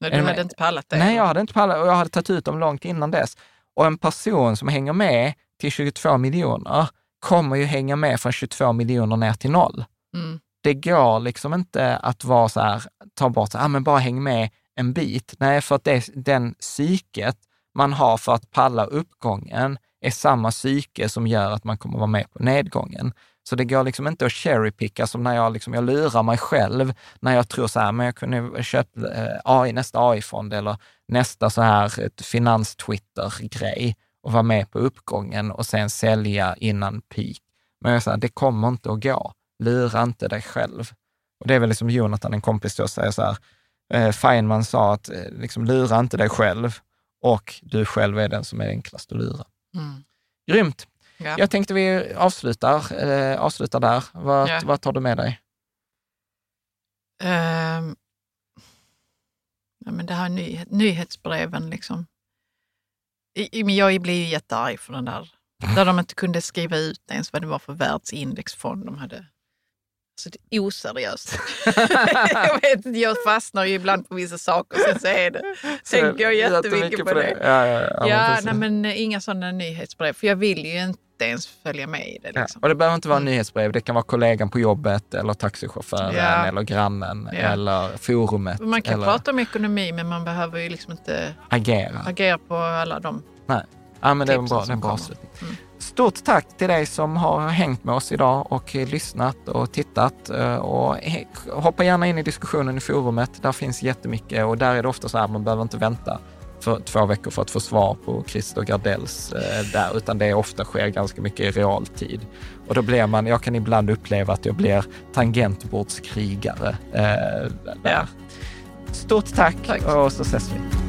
Nej, du hade med- inte pallat det. Nej, jag hade inte pallat och jag hade tagit ut dem långt innan dess. Och en person som hänger med till 22 miljoner kommer ju hänga med från 22 miljoner ner till noll. Mm. Det går liksom inte att vara så här, ta bort, så här, ah, men bara häng med en bit. Nej, för att det, den psyket man har för att palla uppgången är samma psyke som gör att man kommer vara med på nedgången. Så det går liksom inte att cherrypicka som när jag, liksom, jag lurar mig själv när jag tror så här, men jag kunde köpa eh, AI, nästa AI-fond eller nästa så här finans-Twitter-grej och vara med på uppgången och sen sälja innan peak. Men jag säger, det kommer inte att gå. Lura inte dig själv. Och det är väl liksom Jonathan, en kompis då, säger så här, eh, Feynman sa att eh, liksom, lura inte dig själv och du själv är den som är enklast att lura. Mm. Grymt! Ja. Jag tänkte vi avslutar, eh, avslutar där. Vad, Ja. vad tar du med dig? Ehm, ja, men det här nyhet, nyhetsbreven liksom. I, i- men jag blir ju jättearg för den där, där de inte kunde skriva ut ens vad det var för världsindexfond de hade. Alltså det är oseriöst. jag vet jag fastnar ju ibland på vissa saker, sen så är det, tänker jag jättemycket på det. Ja, ja, ja, Ja, nej, men eh, inga sådana nyhetsbrev, för jag vill ju inte ens följa med i det. Liksom. och det behöver inte vara nyhetsbrev, det kan vara kollegan på jobbet eller taxichauffören eller grannen eller forumet. Man kan eller prata om ekonomi, men man behöver ju liksom inte agera. agera på alla de Nej. Ja, men det är en bra, det är en som bra avslutning. Mm. Stort tack till dig som har hängt med oss idag och lyssnat och tittat. eh, Och hoppa gärna in i diskussionen i forumet. Där finns jättemycket och där är det ofta så här, man behöver inte vänta för två veckor för att få svar på Christer Gardells eh, där, utan det ofta sker ganska mycket i realtid. Och då blir man, jag kan ibland uppleva att jag blir tangentbordskrigare. Eh, där. Stort tack, Tack. och så ses vi.